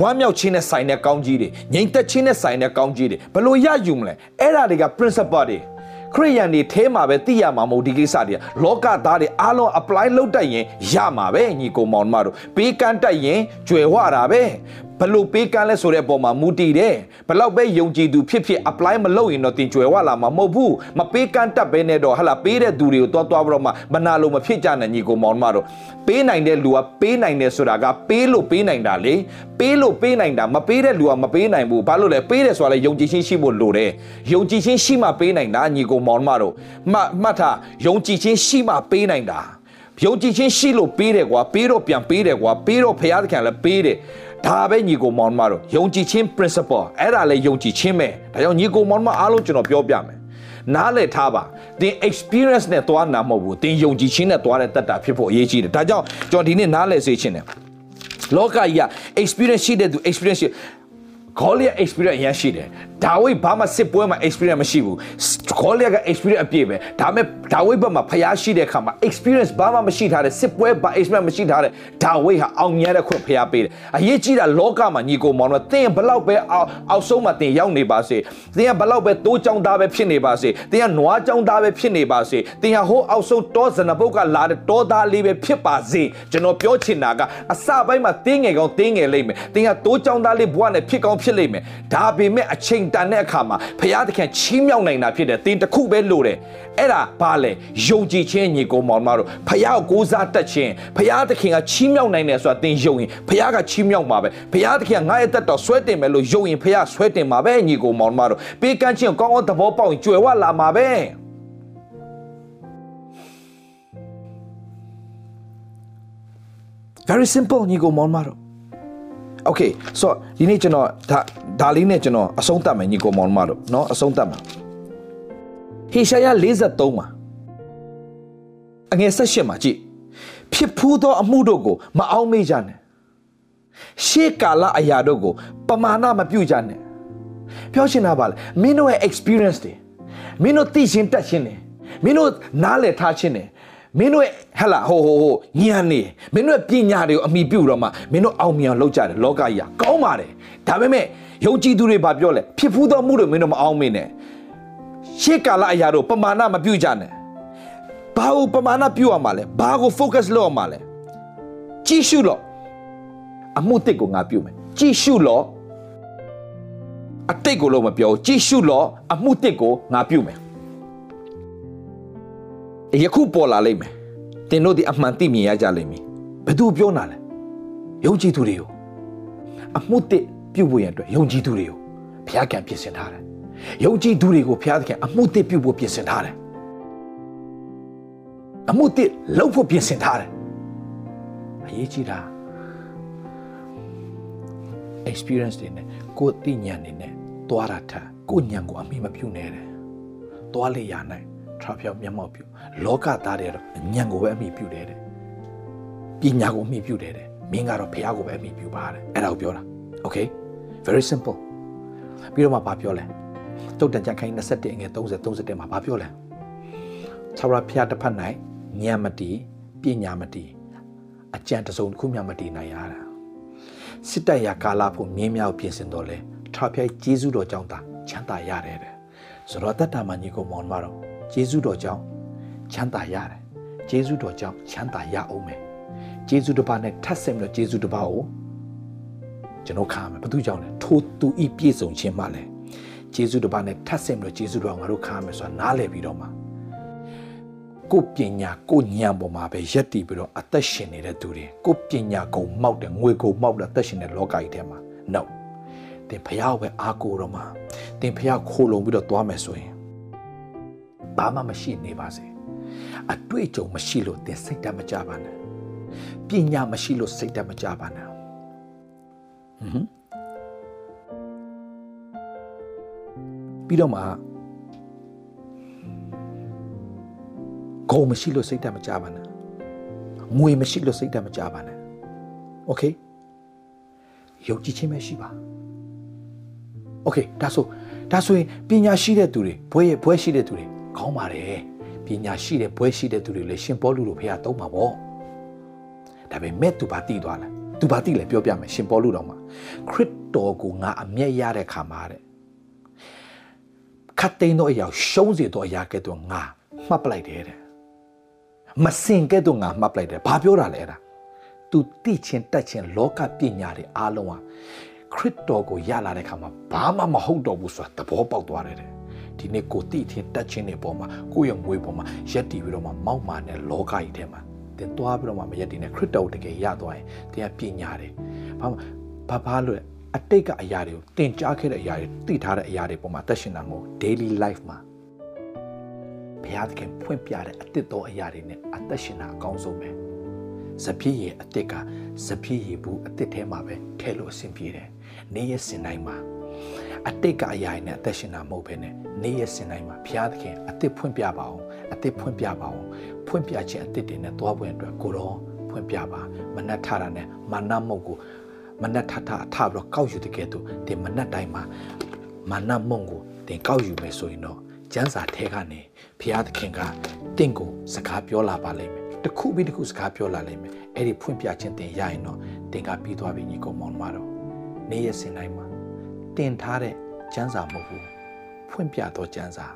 ဝမ်းမြောက်ခြင်းနဲ့ဆိုင်တဲ့ကောင်းကြီးတွေငြိမ်သက်ခြင်းနဲ့ဆိုင်တဲ့ကောင်းကြီးတွေဘလို့ရယူမလဲအဲ့ဒါတွေက principle တွေ ခရိယန်တွေထဲမှာပဲသိရမှာမဟုတ်ဒီကိစ္စတွေလောကသားတွေအားလုံး apply လုပ်တတ်ရင်ရမှာပဲညီကိုမောင်မတို့ပေးကမ်းတတ်ရင်ကြွယ်ဝတာပဲ ဘလို့ပေးကမ်းလဲဆိုတဲ့ပုံမှာမူတည်တယ်ဘလောက်ပဲယုံကြည်သူဖြစ်ဖြစ် apply မလုပ်ရင်တော့တင်ကြွယ်ဝလာမှာမဟုတ်ဘူးမပေးကမ်းတတ်ပဲနဲ့တော့ဟလာပေးတဲ့သူတွေကိုတွားတွားပြီးတော့မှမနာလို့မဖြစ်ကြနဲ့ညီကိုမောင်မတို့ပေးနိုင်တဲ့လူကပေးနိုင်တယ်ဆိုတာကပေးလို့ပေးနိုင်တာလေပေးလို့ပေးနိုင်တာမပေးတဲ့လူကမပေးနိုင်ဘူးဘာလို့လဲပေးတယ်ဆိုတာလေယုံကြည်ခြင်းရှိဖို့လိုတယ်ယုံကြည်ခြင်းရှိမှပေးနိုင်တာညီကိုမောင်မတို့မှတ်မှတ်ထားယုံကြည်ခြင်းရှိမှပေးနိုင်တာယုံကြည်ခြင်းရှိလို့ပေးတယ်ကွာပေးတော့ပြန်ပေးတယ်ကွာပေးတော့ဖရာသခင်လည်းပေးတယ် ဒါပဲညီကိုမောင်မတို့ယုံကြည်ခြင်း principle အဲ့ဒါလည်းယုံကြည်ခြင်းပဲဒါကြောင့်ညီကိုမောင်မအားလုံးကျွန်တော်ပြောပြမယ်နားလည်ထားပါသင် experience နဲ့သွားနာမဟုတ်ဘူးသင်ယုံကြည်ခြင်းနဲ့သွားတဲ့တတ်တာဖြစ်ဖို့အရေးကြီးတယ်ဒါကြောင့်ကျွန်တော်ဒီနေ့နားလည်စေချင်တယ်လောကကြီးက experience ရှိတဲ့သူ experience ရှိ ဂေါလိယ experience အရင်ရှိတယ်ဒါဝိဘာမှစစ်ပွဲမှာ experience မရှိဘူးဂေါလိယက experience အပြည့်ပဲဒါပေမဲ့ဒါဝိဘက်မှာဖျားရှိတဲ့အခါမှာ experience ဘာမှမရှိထားတဲ့စစ်ပွဲဘာ experience မရှိထားတဲ့ဒါဝိဟာအောင်မြတ်တဲ့ခွင့်ဖျားပေးတယ်အရေးကြီးတာလောကမှာညီကိုမောင်တော့သင်ဘလောက်ပဲအောက်အောက်ဆုံးမှာသင်ရောက်နေပါစေသင်ကဘလောက်ပဲတိုးကြောင်သားပဲဖြစ်နေပါစေသင်ကနွားကြောင်သားပဲဖြစ်နေပါစေသင်ဟာဟိုးအောက်ဆုံးတောဇနပုတ်ကလာတဲ့တောသားလေးပဲဖြစ်ပါစေကျွန်တော်ပြောချင်တာကအစပိုင်းမှာတင်းငယ်ကောင်းတင်းငယ်လိမ့်မယ်သင်ကတိုးကြောင်သားလေးဘဝနဲ့ဖြစ်ကောင်းဖြစ်လိမ့်မယ်ဒါပေမဲ့အချိန်တန်တဲ့အခါမှာဖရာသခင်ချီးမြှောက်နိုင်တာဖြစ်တယ်သင်တစ်ခုပဲလိုတယ်အဲ့ဒါဘာလဲယုံကြည်ခြင်းညီကိုမောင်မတို့ဖရာကိုကိုးစားတတ်ခြင်းဖရာသခင်ကချီးမြှောက်နိုင်တယ်ဆိုတာသင်ယုံရင်ဖရာကချီးမြှောက်မှာပဲဖရာသခင်ကငါရဲ့တက်တော်ဆွဲတင်မယ်လို့ယုံရင်ဖရာဆွဲတင်မှာပဲညီကိုမောင်မတို့ပေးကမ်းခြင်းကောင်းကောင်းသဘောပေါက်ရင်ကြွယ်ဝလာမှာပဲ very simple ညီကိုမောင် မတို့ okay so ဒီနေ့ကျွန်တော်ဒါဒါလေးနဲ့ကျွန်တော်အဆုံးသတ်မယ်ညီကိုမောင်မတို့เนาะအဆုံးသတ်မယ်ဟေရှာယ53မှာအငယ်78မှာကြည့်ဖြစ်ဖူးသောအမှုတို့ကိုမအောင်မေ့ကြနဲ့ရှေးကာလအရာတို့ကိုပမာဏမပြုကြနဲ့ပြောချင်တာပါလေမင်းတို့ရဲ့ experience တွေမင်းတို့သိချင်းတက်ချင်းတွေမင်းတို့နားလည်ထားချင်းတွေ မင်းတို့ရဲ့ဟဲ့လားဟိုဟိုဟိုညံနေမင်းတို့ရဲ့ပညာတွေကိုအမိပြုတော့မှမင်းတို့အောင်မြင်အောင်လုပ်ကြတယ်လောကကြီးကကောင်းပါတယ်ဒါပေမဲ့ယုံကြည်သူတွေဘာပြောလဲဖြစ်ဖူးသောမှုတွေမင်းတို့မအောင်မင်းနဲ့ရှေးကာလအရာတို့ပမာဏမပြုကြနဲ့ဘာကိုပမာဏပြုရမှာလဲဘာကို focus လုပ်ရမှာလဲကြည့်ရှုတော့အမှုတစ်ကိုငါပြုမယ်ကြည့်ရှုတော့အတိတ်ကိုလို့မပြောကြည့်ရှုတော့အမှုတစ်ကိုငါပြုမယ် ယခုပေါ်လာလိမ့်မယ်တင်တို့ဒီအမှန်သိမြင်ရကြလိမ့်မည်ဘယ်သူပြောနာလဲယုံကြည်သူတွေကိုအမှုတစ်ပြုတ်ဖို့ရအတွက်ယုံကြည်သူတွေကိုဘုရားကံပြင်ဆင်ထားတယ်ယုံကြည်သူတွေကိုဘုရားသခင်အမှုတစ်ပြုတ်ဖို့ပြင်ဆင်ထားတယ်အမှုတစ်လုပ်ဖို့ပြင်ဆင်ထားတယ်အရေးကြီးတာ experience တွေနဲ့ကိုယ်သိဉာဏ်တွေနဲ့တွားတာထက်ကိုယ်ဉာဏ်ကိုအမိမပြုတ်နေတယ်တွားလေရနိုင်ထရာပြောင်မျက်မှောက်ပြု လောကသားတွေကတော့ဉာဏ်ကိုပဲအမိပြုတ်တယ်တဲ့ပညာကိုအမိပြုတ်တယ်တဲ့မင်းကတော့ဘုရားကိုပဲအမိပြုတ်ပါတယ်အဲ့ဒါကိုပြောတာ okay very simple ပြီးတော့မှဘာပြောလဲတုတ်တန်ကြခိုင်း21ငယ်30 31မှာဘာပြောလဲသာရဖျားတစ်ဖက်၌ဉာဏ်မတီးပညာမတီးအကြံတစုံတစ်ခုမှမတီးနိုင်ရတာစစ်တပ်ရကာလာဖို့မြင်းများကိုပြင်ဆင်တော်လဲထဖျိုက်ဂျေဇုတော်ကြောင့်သာချမ်းသာရတယ်တဲ့ဆိုတော့တတ္တမညီကိုမောင်မတော်ဂျေဇုတော်ကြောင့် ချမ်းသာရတယ်ဂျေဇုတော်ကြောင့်ချမ်းသာရအောင်မယ်ဂျေဇုတစ်ပါးနဲ့ထပ်ဆက်ပြီးတော့ဂျေဇုတစ်ပါးကိုကျွန်တော်ခါမယ်ဘာသူကြောင့်လဲထိုသူဤပြည့်စုံခြင်းမှလဲဂျေဇုတစ်ပါးနဲ့ထပ်ဆက်ပြီးတော့ဂျေဇုတော်ငါတို့ခါမယ်ဆိုတာနားလည်ပြီးတော့မှကိုပညာကိုဉာဏ်ပေါ်မှာပဲရက်တည်ပြီးတော့အသက်ရှင်နေတဲ့သူတွေကိုပညာကုန်မောက်တယ်ငွေကုန်မောက်တယ်အသက်ရှင်တဲ့လောကကြီးထဲမှာ no သင်ဖះကိုပဲအားကိုးတော့မှာသင်ဖះခိုးလုံပြီးတော့သွားမယ်ဆိုရင်ဘာမှမရှိနေပါစေ အတွေ့အကြုံမရှိလို့သင်စိတ်ဓာတ်မကြပါနဲ့ပညာမရှိလို့စိတ်ဓာတ်မကြပါနဲ့ဟွန်းပြီးတော့မှဂုံမရှိလို့စိတ်ဓာတ်မကြပါနဲ့ငွေမရှိလို့စိတ်ဓာတ်မကြပါနဲ့โอเคယုံကြည်ခြင်းပဲရှိပါโอเคဒါဆိုဒါဆိုရင်ပညာရှိတဲ့သူတွေဘွဲရဲ့ဘွဲရှိတဲ့သူတွေကောင်းပါတယ် ပညာရှိတဲ့ဘွဲရှိတဲ့သူတွေလည်းရှင်ပေါလုလိုဖះသုံးပါဗောဒါပေမဲ့သူဘာတိသွားလဲသူဘာတိလဲပြောပြမယ်ရှင်ပေါလုတော်မှာခရစ်တော်ကိုငါအမျက်ရတဲ့ခါမှာတဲ့ခတ်သိမ်းသောအရာရှုံးစေသောအရာကဲ့သို့ငါမှတ်ပလိုက်တယ်တဲ့မစင်ကဲ့သို့ငါမှတ်ပလိုက်တယ်ဘာပြောတာလဲအဲ့ဒါသူတိချင်းတက်ချင်းလောကပညာတွေအားလုံးဟာခရစ်တော်ကိုရလာတဲ့ခါမှာဘာမှမဟုတ်တော့ဘူးဆိုတာသဘောပေါက်သွားတယ်တဲ့ ဒီနေ့ကိုတိထင်တက်ချင်းတွေပေါ်မှာကိုယ့်ရဲ့ငွေပေါ်မှာရက်တီပြီးတော့မှမောက်မာတဲ့လောကကြီးထဲမှာတင်သွားပြီးတော့မှမရက်တီနဲ့ခရစ်တော်တကယ်ရသွားရင်တင်ကပညာတယ်ဘာမှဘာဘာလို့အတိတ်ကအရာတွေကိုတင်ကြားခဲ့တဲ့အရာတွေသိထားတဲ့အရာတွေပေါ်မှာတက်ရှင်တာမဟုတ် daily life မှာဘုရားသခင်ဖွင့်ပြတဲ့အတစ်သောအရာတွေနဲ့အသက်ရှင်တာအကောင်းဆုံးပဲစပြည့်ရဲ့အတစ်ကစပြည့်ရဘူးအတစ်ထဲမှာပဲထဲလို့အဆင်ပြေတယ်နေရစင်တိုင်းမှာ အတိတ်ကအရာတွေနဲ့အသက်ရှင်တာမဟုတ်ဘဲနဲ့နေ့ရက်စဉ်တိုင်းမှာဘုရားသခင်အသစ်ဖွင့်ပြပါအောင်အသစ်ဖွင့်ပြပါအောင်ဖွင့်ပြခြင်းအသစ်တွေနဲ့သွားပွင့်အတွက်ကိုတော့ဖွင့်ပြပါမနှက်ထတာနဲ့မာနမုတ်ကိုမနက်ထထအထပြီးတော့ကောက်ယူတဲ့ကဲ့သို့တင်မနက်တိုင်းမှာမာနမုံကိုတင်ကောက်ယူမယ်ဆိုရင်တော့ကျမ်းစာထဲကနေဖျားသခင်ကတင့်ကိုစကားပြောလာပါလိမ့်မယ်တစ်ခုပြီးတစ်ခုစကားပြောလာလိမ့်မယ်အဲ့ဒီဖွင့်ပြခြင်းတင်ရရင်တော့တင်ကပြီးသွားပြီညီကောင်မောင်မတော်နေ့ရက်စဉ်တိုင်းမှာ တင်ထားတဲ့ကျမ်းစာမဟုတ်ဘူးဖွင့်ပြသောကျမ်းစာ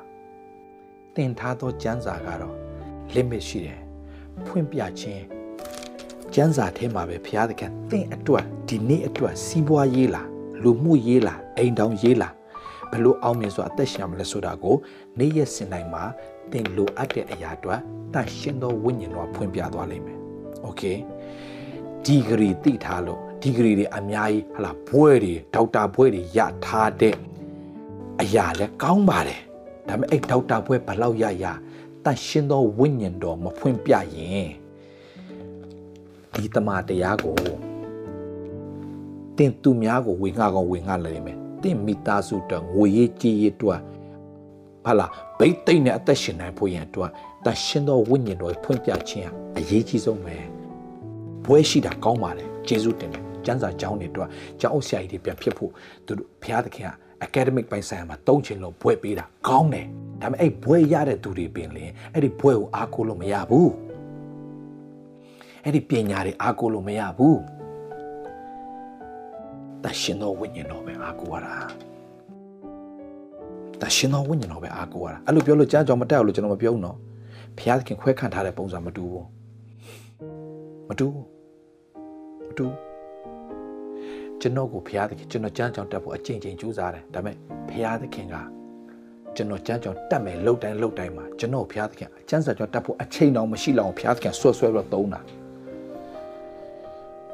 တင်ထားသောကျမ်းစာကတော့ limit ရှိတယ်ဖွင့်ပြခြင်းကျမ်းစာထဲမှာပဲဘုရားသခင်သင်အတွက်ဒီနေ့အတွက်စီးပွားရေးလားလူမှုရေးလားအိမ်တောင်ရေးလားဘလို့အောင်မြင်စွာအသက်ရှင်မလဲဆိုတာကို နေ့ရက်စဉ်တိုင်းမှာသင်လိုအပ်တဲ့အရာအတွက်တန်ရှင်းသောဝိညာဉ်တော်ဖွင့်ပြသွားလိမ့်မယ်။ Okay ဒီဂရီတိထားလို့ ဒီဂရီတွေအများကြီးဟလာဘွဲတွေဒေါက်တာဘွဲတွေရထားတဲ့အရာလည်းကောင်းပါတယ်။ဒါပေမဲ့အဲ့ဒေါက်တာဘွဲဘလောက်ရရတန်ရှင်းသောဝိညာဉ်တော်မဖွင့်ပြရင်ဒီတမန်တရားကိုတင်သူများကိုဝေငှကောင်ဝေငှလိမ့်မယ်တင့်မိသားစုတော်ငွေရေးကြေးရေးအတွက်ဟာလားဘိတ်သိမ့်နဲ့အသက်ရှင်နိုင်ဖို့ရန်အတွက်တန်ရှင်းသောဝိညာဉ်တော်ဖွင့်ပြခြင်းအရေးကြီးဆုံးပဲဘွဲရှိတာကောင်းပါတယ်ကျေးဇူးတင်တယ် ကျမ်းစာကျောင်းတွေအတွက်ကျောင်းအုပ်ဆရာကြီးတွေပြန်ဖြစ်ဖို့သူတို့ဘုရားသခင်က academic ပိုင်းဆိုင်ရာမှာတုံးချင်လို့ဘွဲပေးတာကောင်းတယ်ဒါပေမဲ့အဲ့ဘွဲရတဲ့သူတွေပင်လင်အဲ့ဒီဘွဲကိုအားကိုးလို့မရဘူးအဲ့ဒီပညာတွေအားကိုးလို့မရဘူးတရှင်တော်ဝိညာဉ်တော်ပဲအားကိုးရတာတရှင်တော်ဝိညာဉ်တော်ပဲအားကိုးရတာအဲ့လိုပြောလို့ကြားကြောင်မတက်အောင်လို့ကျွန်တော်မပြောဘူးနော်ဘုရားသခင်ခွဲခန့်ထားတဲ့ပုံစံမတူဘူးမတူမတူ ကျွန်တော်ကိုဘုရားသခင်ကျွန်တော်ကြမ်းကြောင်တက်ဖို့အချိန်ချင်းကြိုးစားတယ်ဒါပေမဲ့ဘုရားသခင်ကကျွန်တော်ကြမ်းကြောင်တက်မယ်လှုပ်တိုင်းလှုပ်တိုင်းမှာကျွန်တော်ဘုရားသခင်အကျမ်းစာကြောင့်တက်ဖို့အချိန်တောင်မရှိလောက်ဘုရားသခင်ဆွဲဆွဲပြီးတော့သုံးတာ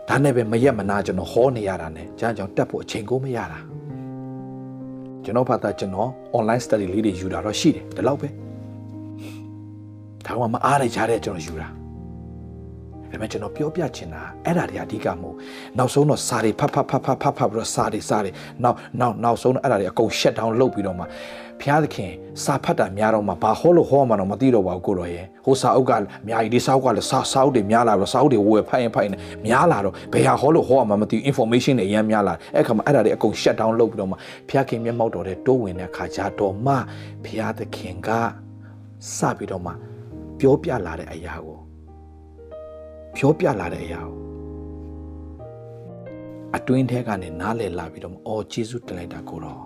ဒါနဲ့ပဲမရက်မနာကျွန်တော်ဟောနေရတာနဲ့ကျမ်းကြောင်တက်ဖို့အချိန်ကိုမရတာကျွန်တော်ဖတ်တာကျွန်တော် online study လေးတွေယူတာတော့ရှိတယ်ဒီလောက်ပဲဒါမှမအားရကြတဲ့ကျွန်တော်ယူတာ ဒါပေမဲ့ကျွန်တော်ပြောပြချင်တာအဲ့ဒါတွေအဓိကမဟုတ်နောက်ဆုံးတော့စာတွေဖတ်ဖတ်ဖတ်ဖတ်ဖတ်ဖတ်ပြီးတော့စာတွေစာတွေနောက်နောက်နောက်ဆုံးတော့အဲ့ဒါတွေအကုန် shut down လုပ်ပြီးတော့မှဘုရားသခင်စာဖတ်တာများတော့မှဘာဟောလို့ဟောမှတော့မသိတော့ပါဘူးကိုတော်ရဲ့ဟိုစာအုပ်ကအများကြီးဒီစာအုပ်ကလည်းစာစာအုပ်တွေများလာတော့စာအုပ်တွေဝယ်ဖတ်ရင်ဖတ်ရင်များလာတော့ဘယ်ဟာဟောလို့ဟောမှမသိဘူး information တွေအများများလာအဲ့ခါမှာအဲ့ဒါတွေအကုန် shut down လုပ်ပြီးတော့မှဘုရားခင်မျက်မှောက်တော်တဲ့တိုးဝင်တဲ့ခါကျတော့မှဘုရားသခင်ကစပြီးတော့မှပြောပြလာတဲ့အရာကို ပြောပြလာတဲ့အရာကိုအတွင်းထဲကနေနားလည်လာပြီးတော့အော်ဂျေစုတင်လိုက်တာကိုတော့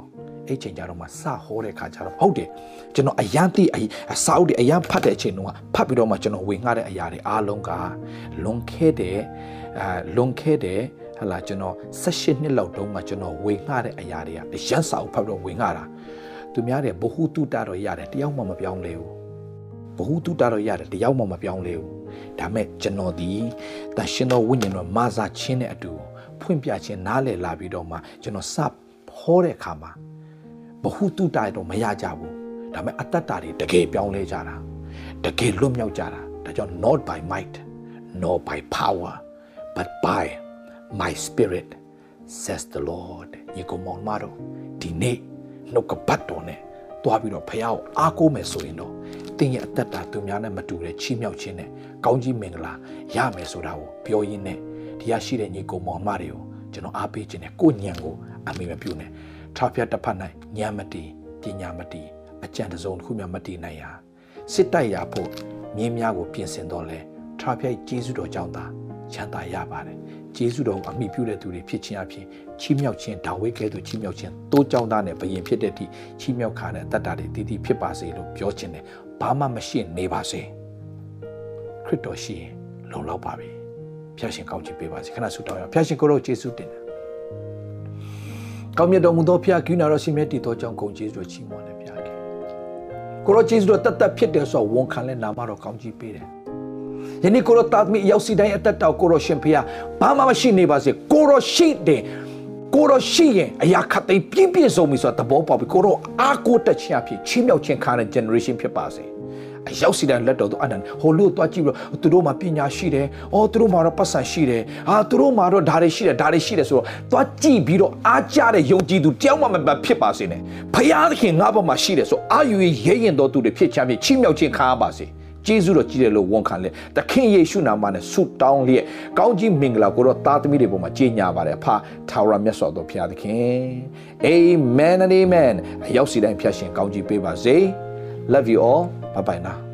အဲ့ချိန်ကျတော့မှစဟောတဲ့ခါကျတော့ဟုတ်တယ်ကျွန်တော်အရန်တိအစာအုပ်တွေအရန်ဖတ်တဲ့အချိန်တုန်းကဖတ်ပြီးတော့မှကျွန်တော်ဝင်ငှတဲ့အရာတွေအားလုံးကလွန်ခဲ့တဲ့အဲလွန်ခဲ့တဲ့ဟလာကျွန်တော်16နှစ်လောက်တုန်းကကျွန်တော်ဝင်ငှတဲ့အရာတွေကအရန်စာအုပ်ဖတ်ပြီးတော့ဝင်ငှတာသူများတဲ့ဘ ഹു တုတတော့ရတယ်တယောက်မှမပြောင်းလဲဘူးဘ ഹു တုတတော့ရတယ်တယောက်မှမပြောင်းလဲဘူး ဒါမဲ့ကျွန်တော်ဒီတန်ရှင်တော်ဝိညာဉ်တော်မာစာချင်းတဲ့အတူဖွင့်ပြခြင်းနားလည်လာပြီးတော့မှကျွန်တော်စဖောတဲ့အခါမှာဘ ഹു တုတတော့မရကြဘူးဒါမဲ့အတ္တတာတွေတကယ်ပြောင်းလဲကြတာတကယ်လွတ်မြောက်ကြတာဒါကြောင့် not by might nor by power but by my spirit says the lord ညီကောင်မောင်မတော်ဒီနေ့နှုတ်ကပတ်တော်နဲ့တွားပြီးတော့ဖះကိုအားကိုးမယ်ဆိုရင်တော့တ င်းရဲ့အသက်တာသူများနဲ့မတူတဲ့ချီးမြှောက်ခြင်းနဲ့ကောင်းကြီးမင်္ဂလာရမယ်ဆိုတာကိုပြောရင်းနဲ့ဒီရရှိတဲ့ညီကောင်မောင်မတွေကိုကျွန်တော်အားပေးခြင်းနဲ့ကိုညံကိုအမေမပြုနဲ့ထာဖျက်တစ်ဖက်၌ညံမတီပညာမတီအကြံတစုံတစ်ခုမှမတီနိုင်ရစစ်တိုက်ရဖို့မြင်းများကိုပြင်ဆင်တော့လဲထာဖျက်ကျေးဇူးတော်ကြောင့်သာချမ်းသာရပါတယ်ကျေးဇူးတော်ကိုအမိပြုတဲ့သူတွေဖြစ်ခြင်းအပြင်ချီးမြှောက်ခြင်းဒါဝိကဲသို့ချီးမြှောက်ခြင်းတိုးကြောင်းသားနဲ့ဘယင်ဖြစ်တဲ့အထိချီးမြှောက်ခါတဲ့တတ်တာတွေတည်တည်ဖြစ်ပါစေလို့ပြောခြင်းနဲ့ ဘာမှမရှိနေပါစေခရစ်တော်ရှိရင်လုံလောက်ပါပြီဖျားရှင်ကောင်းချီးပေးပါစေခဏဆုတောင်းရအောင်ဖျားရှင်ကိုတော့ယေရှုတင်တယ်ကောင်းမြတ်တော်မူသောဖျားကိနာတော်ရှင်မြတ်တည်သောကြောင့်ဂုဏ်ကျေးဇူးချီးမွမ်းတယ်ဖျားခင်ကိုရောယေရှုတော်တတ်တတ်ဖြစ်တယ်ဆိုတော့ဝန်ခံလဲနာမတော်ကောင်းချီးပေးတယ်ယနေ့ကိုရောတာသမီရောက်စီတိုင်းအသက်တော်ကိုရောရှင်ဖျားဘာမှမရှိနေပါစေကိုရောရှိတယ်ကိုရောရှိရင်အရာခတ်သိမ်းပြင်းပြင်းဆုံးပြီဆိုတာသဘောပေါက်ပြီကိုရောအားကိုးတက်ခြင်းအဖြစ်ချီးမြှောက်ခြင်းခါတဲ့ generation ဖြစ်ပါစေ အရောက်စီတဲ့လက်တော်သူအနန်ဟိုလူသွားကြည့်ပြီးတော့သူတို့မှာပညာရှိတယ်။အော်သူတို့မှာတော့ပတ်စံရှိတယ်။အာသူတို့မှာတော့ဓာတ်တွေရှိတယ်ဓာတ်တွေရှိတယ်ဆိုတော့သွားကြည့်ပြီးတော့အားကြတဲ့ယုံကြည်သူတယောက်မှမဖြစ်ပါစေနဲ့။ဖယားသခင်ငါ့ဘက်မှာရှိတယ်ဆိုအာယူရဲရင်တော်သူတွေဖြစ်ချမ်းဖြစ်ချီးမြှောက်ခြင်းခံရပါစေ။ကျေးဇူးတော်ကြီးတယ်လို့ဝန်ခံလေသခင်ယေရှုနာမနဲ့ဆုတောင်းလျက်ကောင်းကြီးမင်္ဂလာကိုတော့သားသမီးတွေပေါ်မှာကြီးညာပါတယ်ဖာထာဝရမြတ်စွာဘုရားသခင်အာမင် and amen အရောက်စီတိုင်းဖျက်ရှင်ကောင်းကြီးပေးပါစေ love you all 拜百纳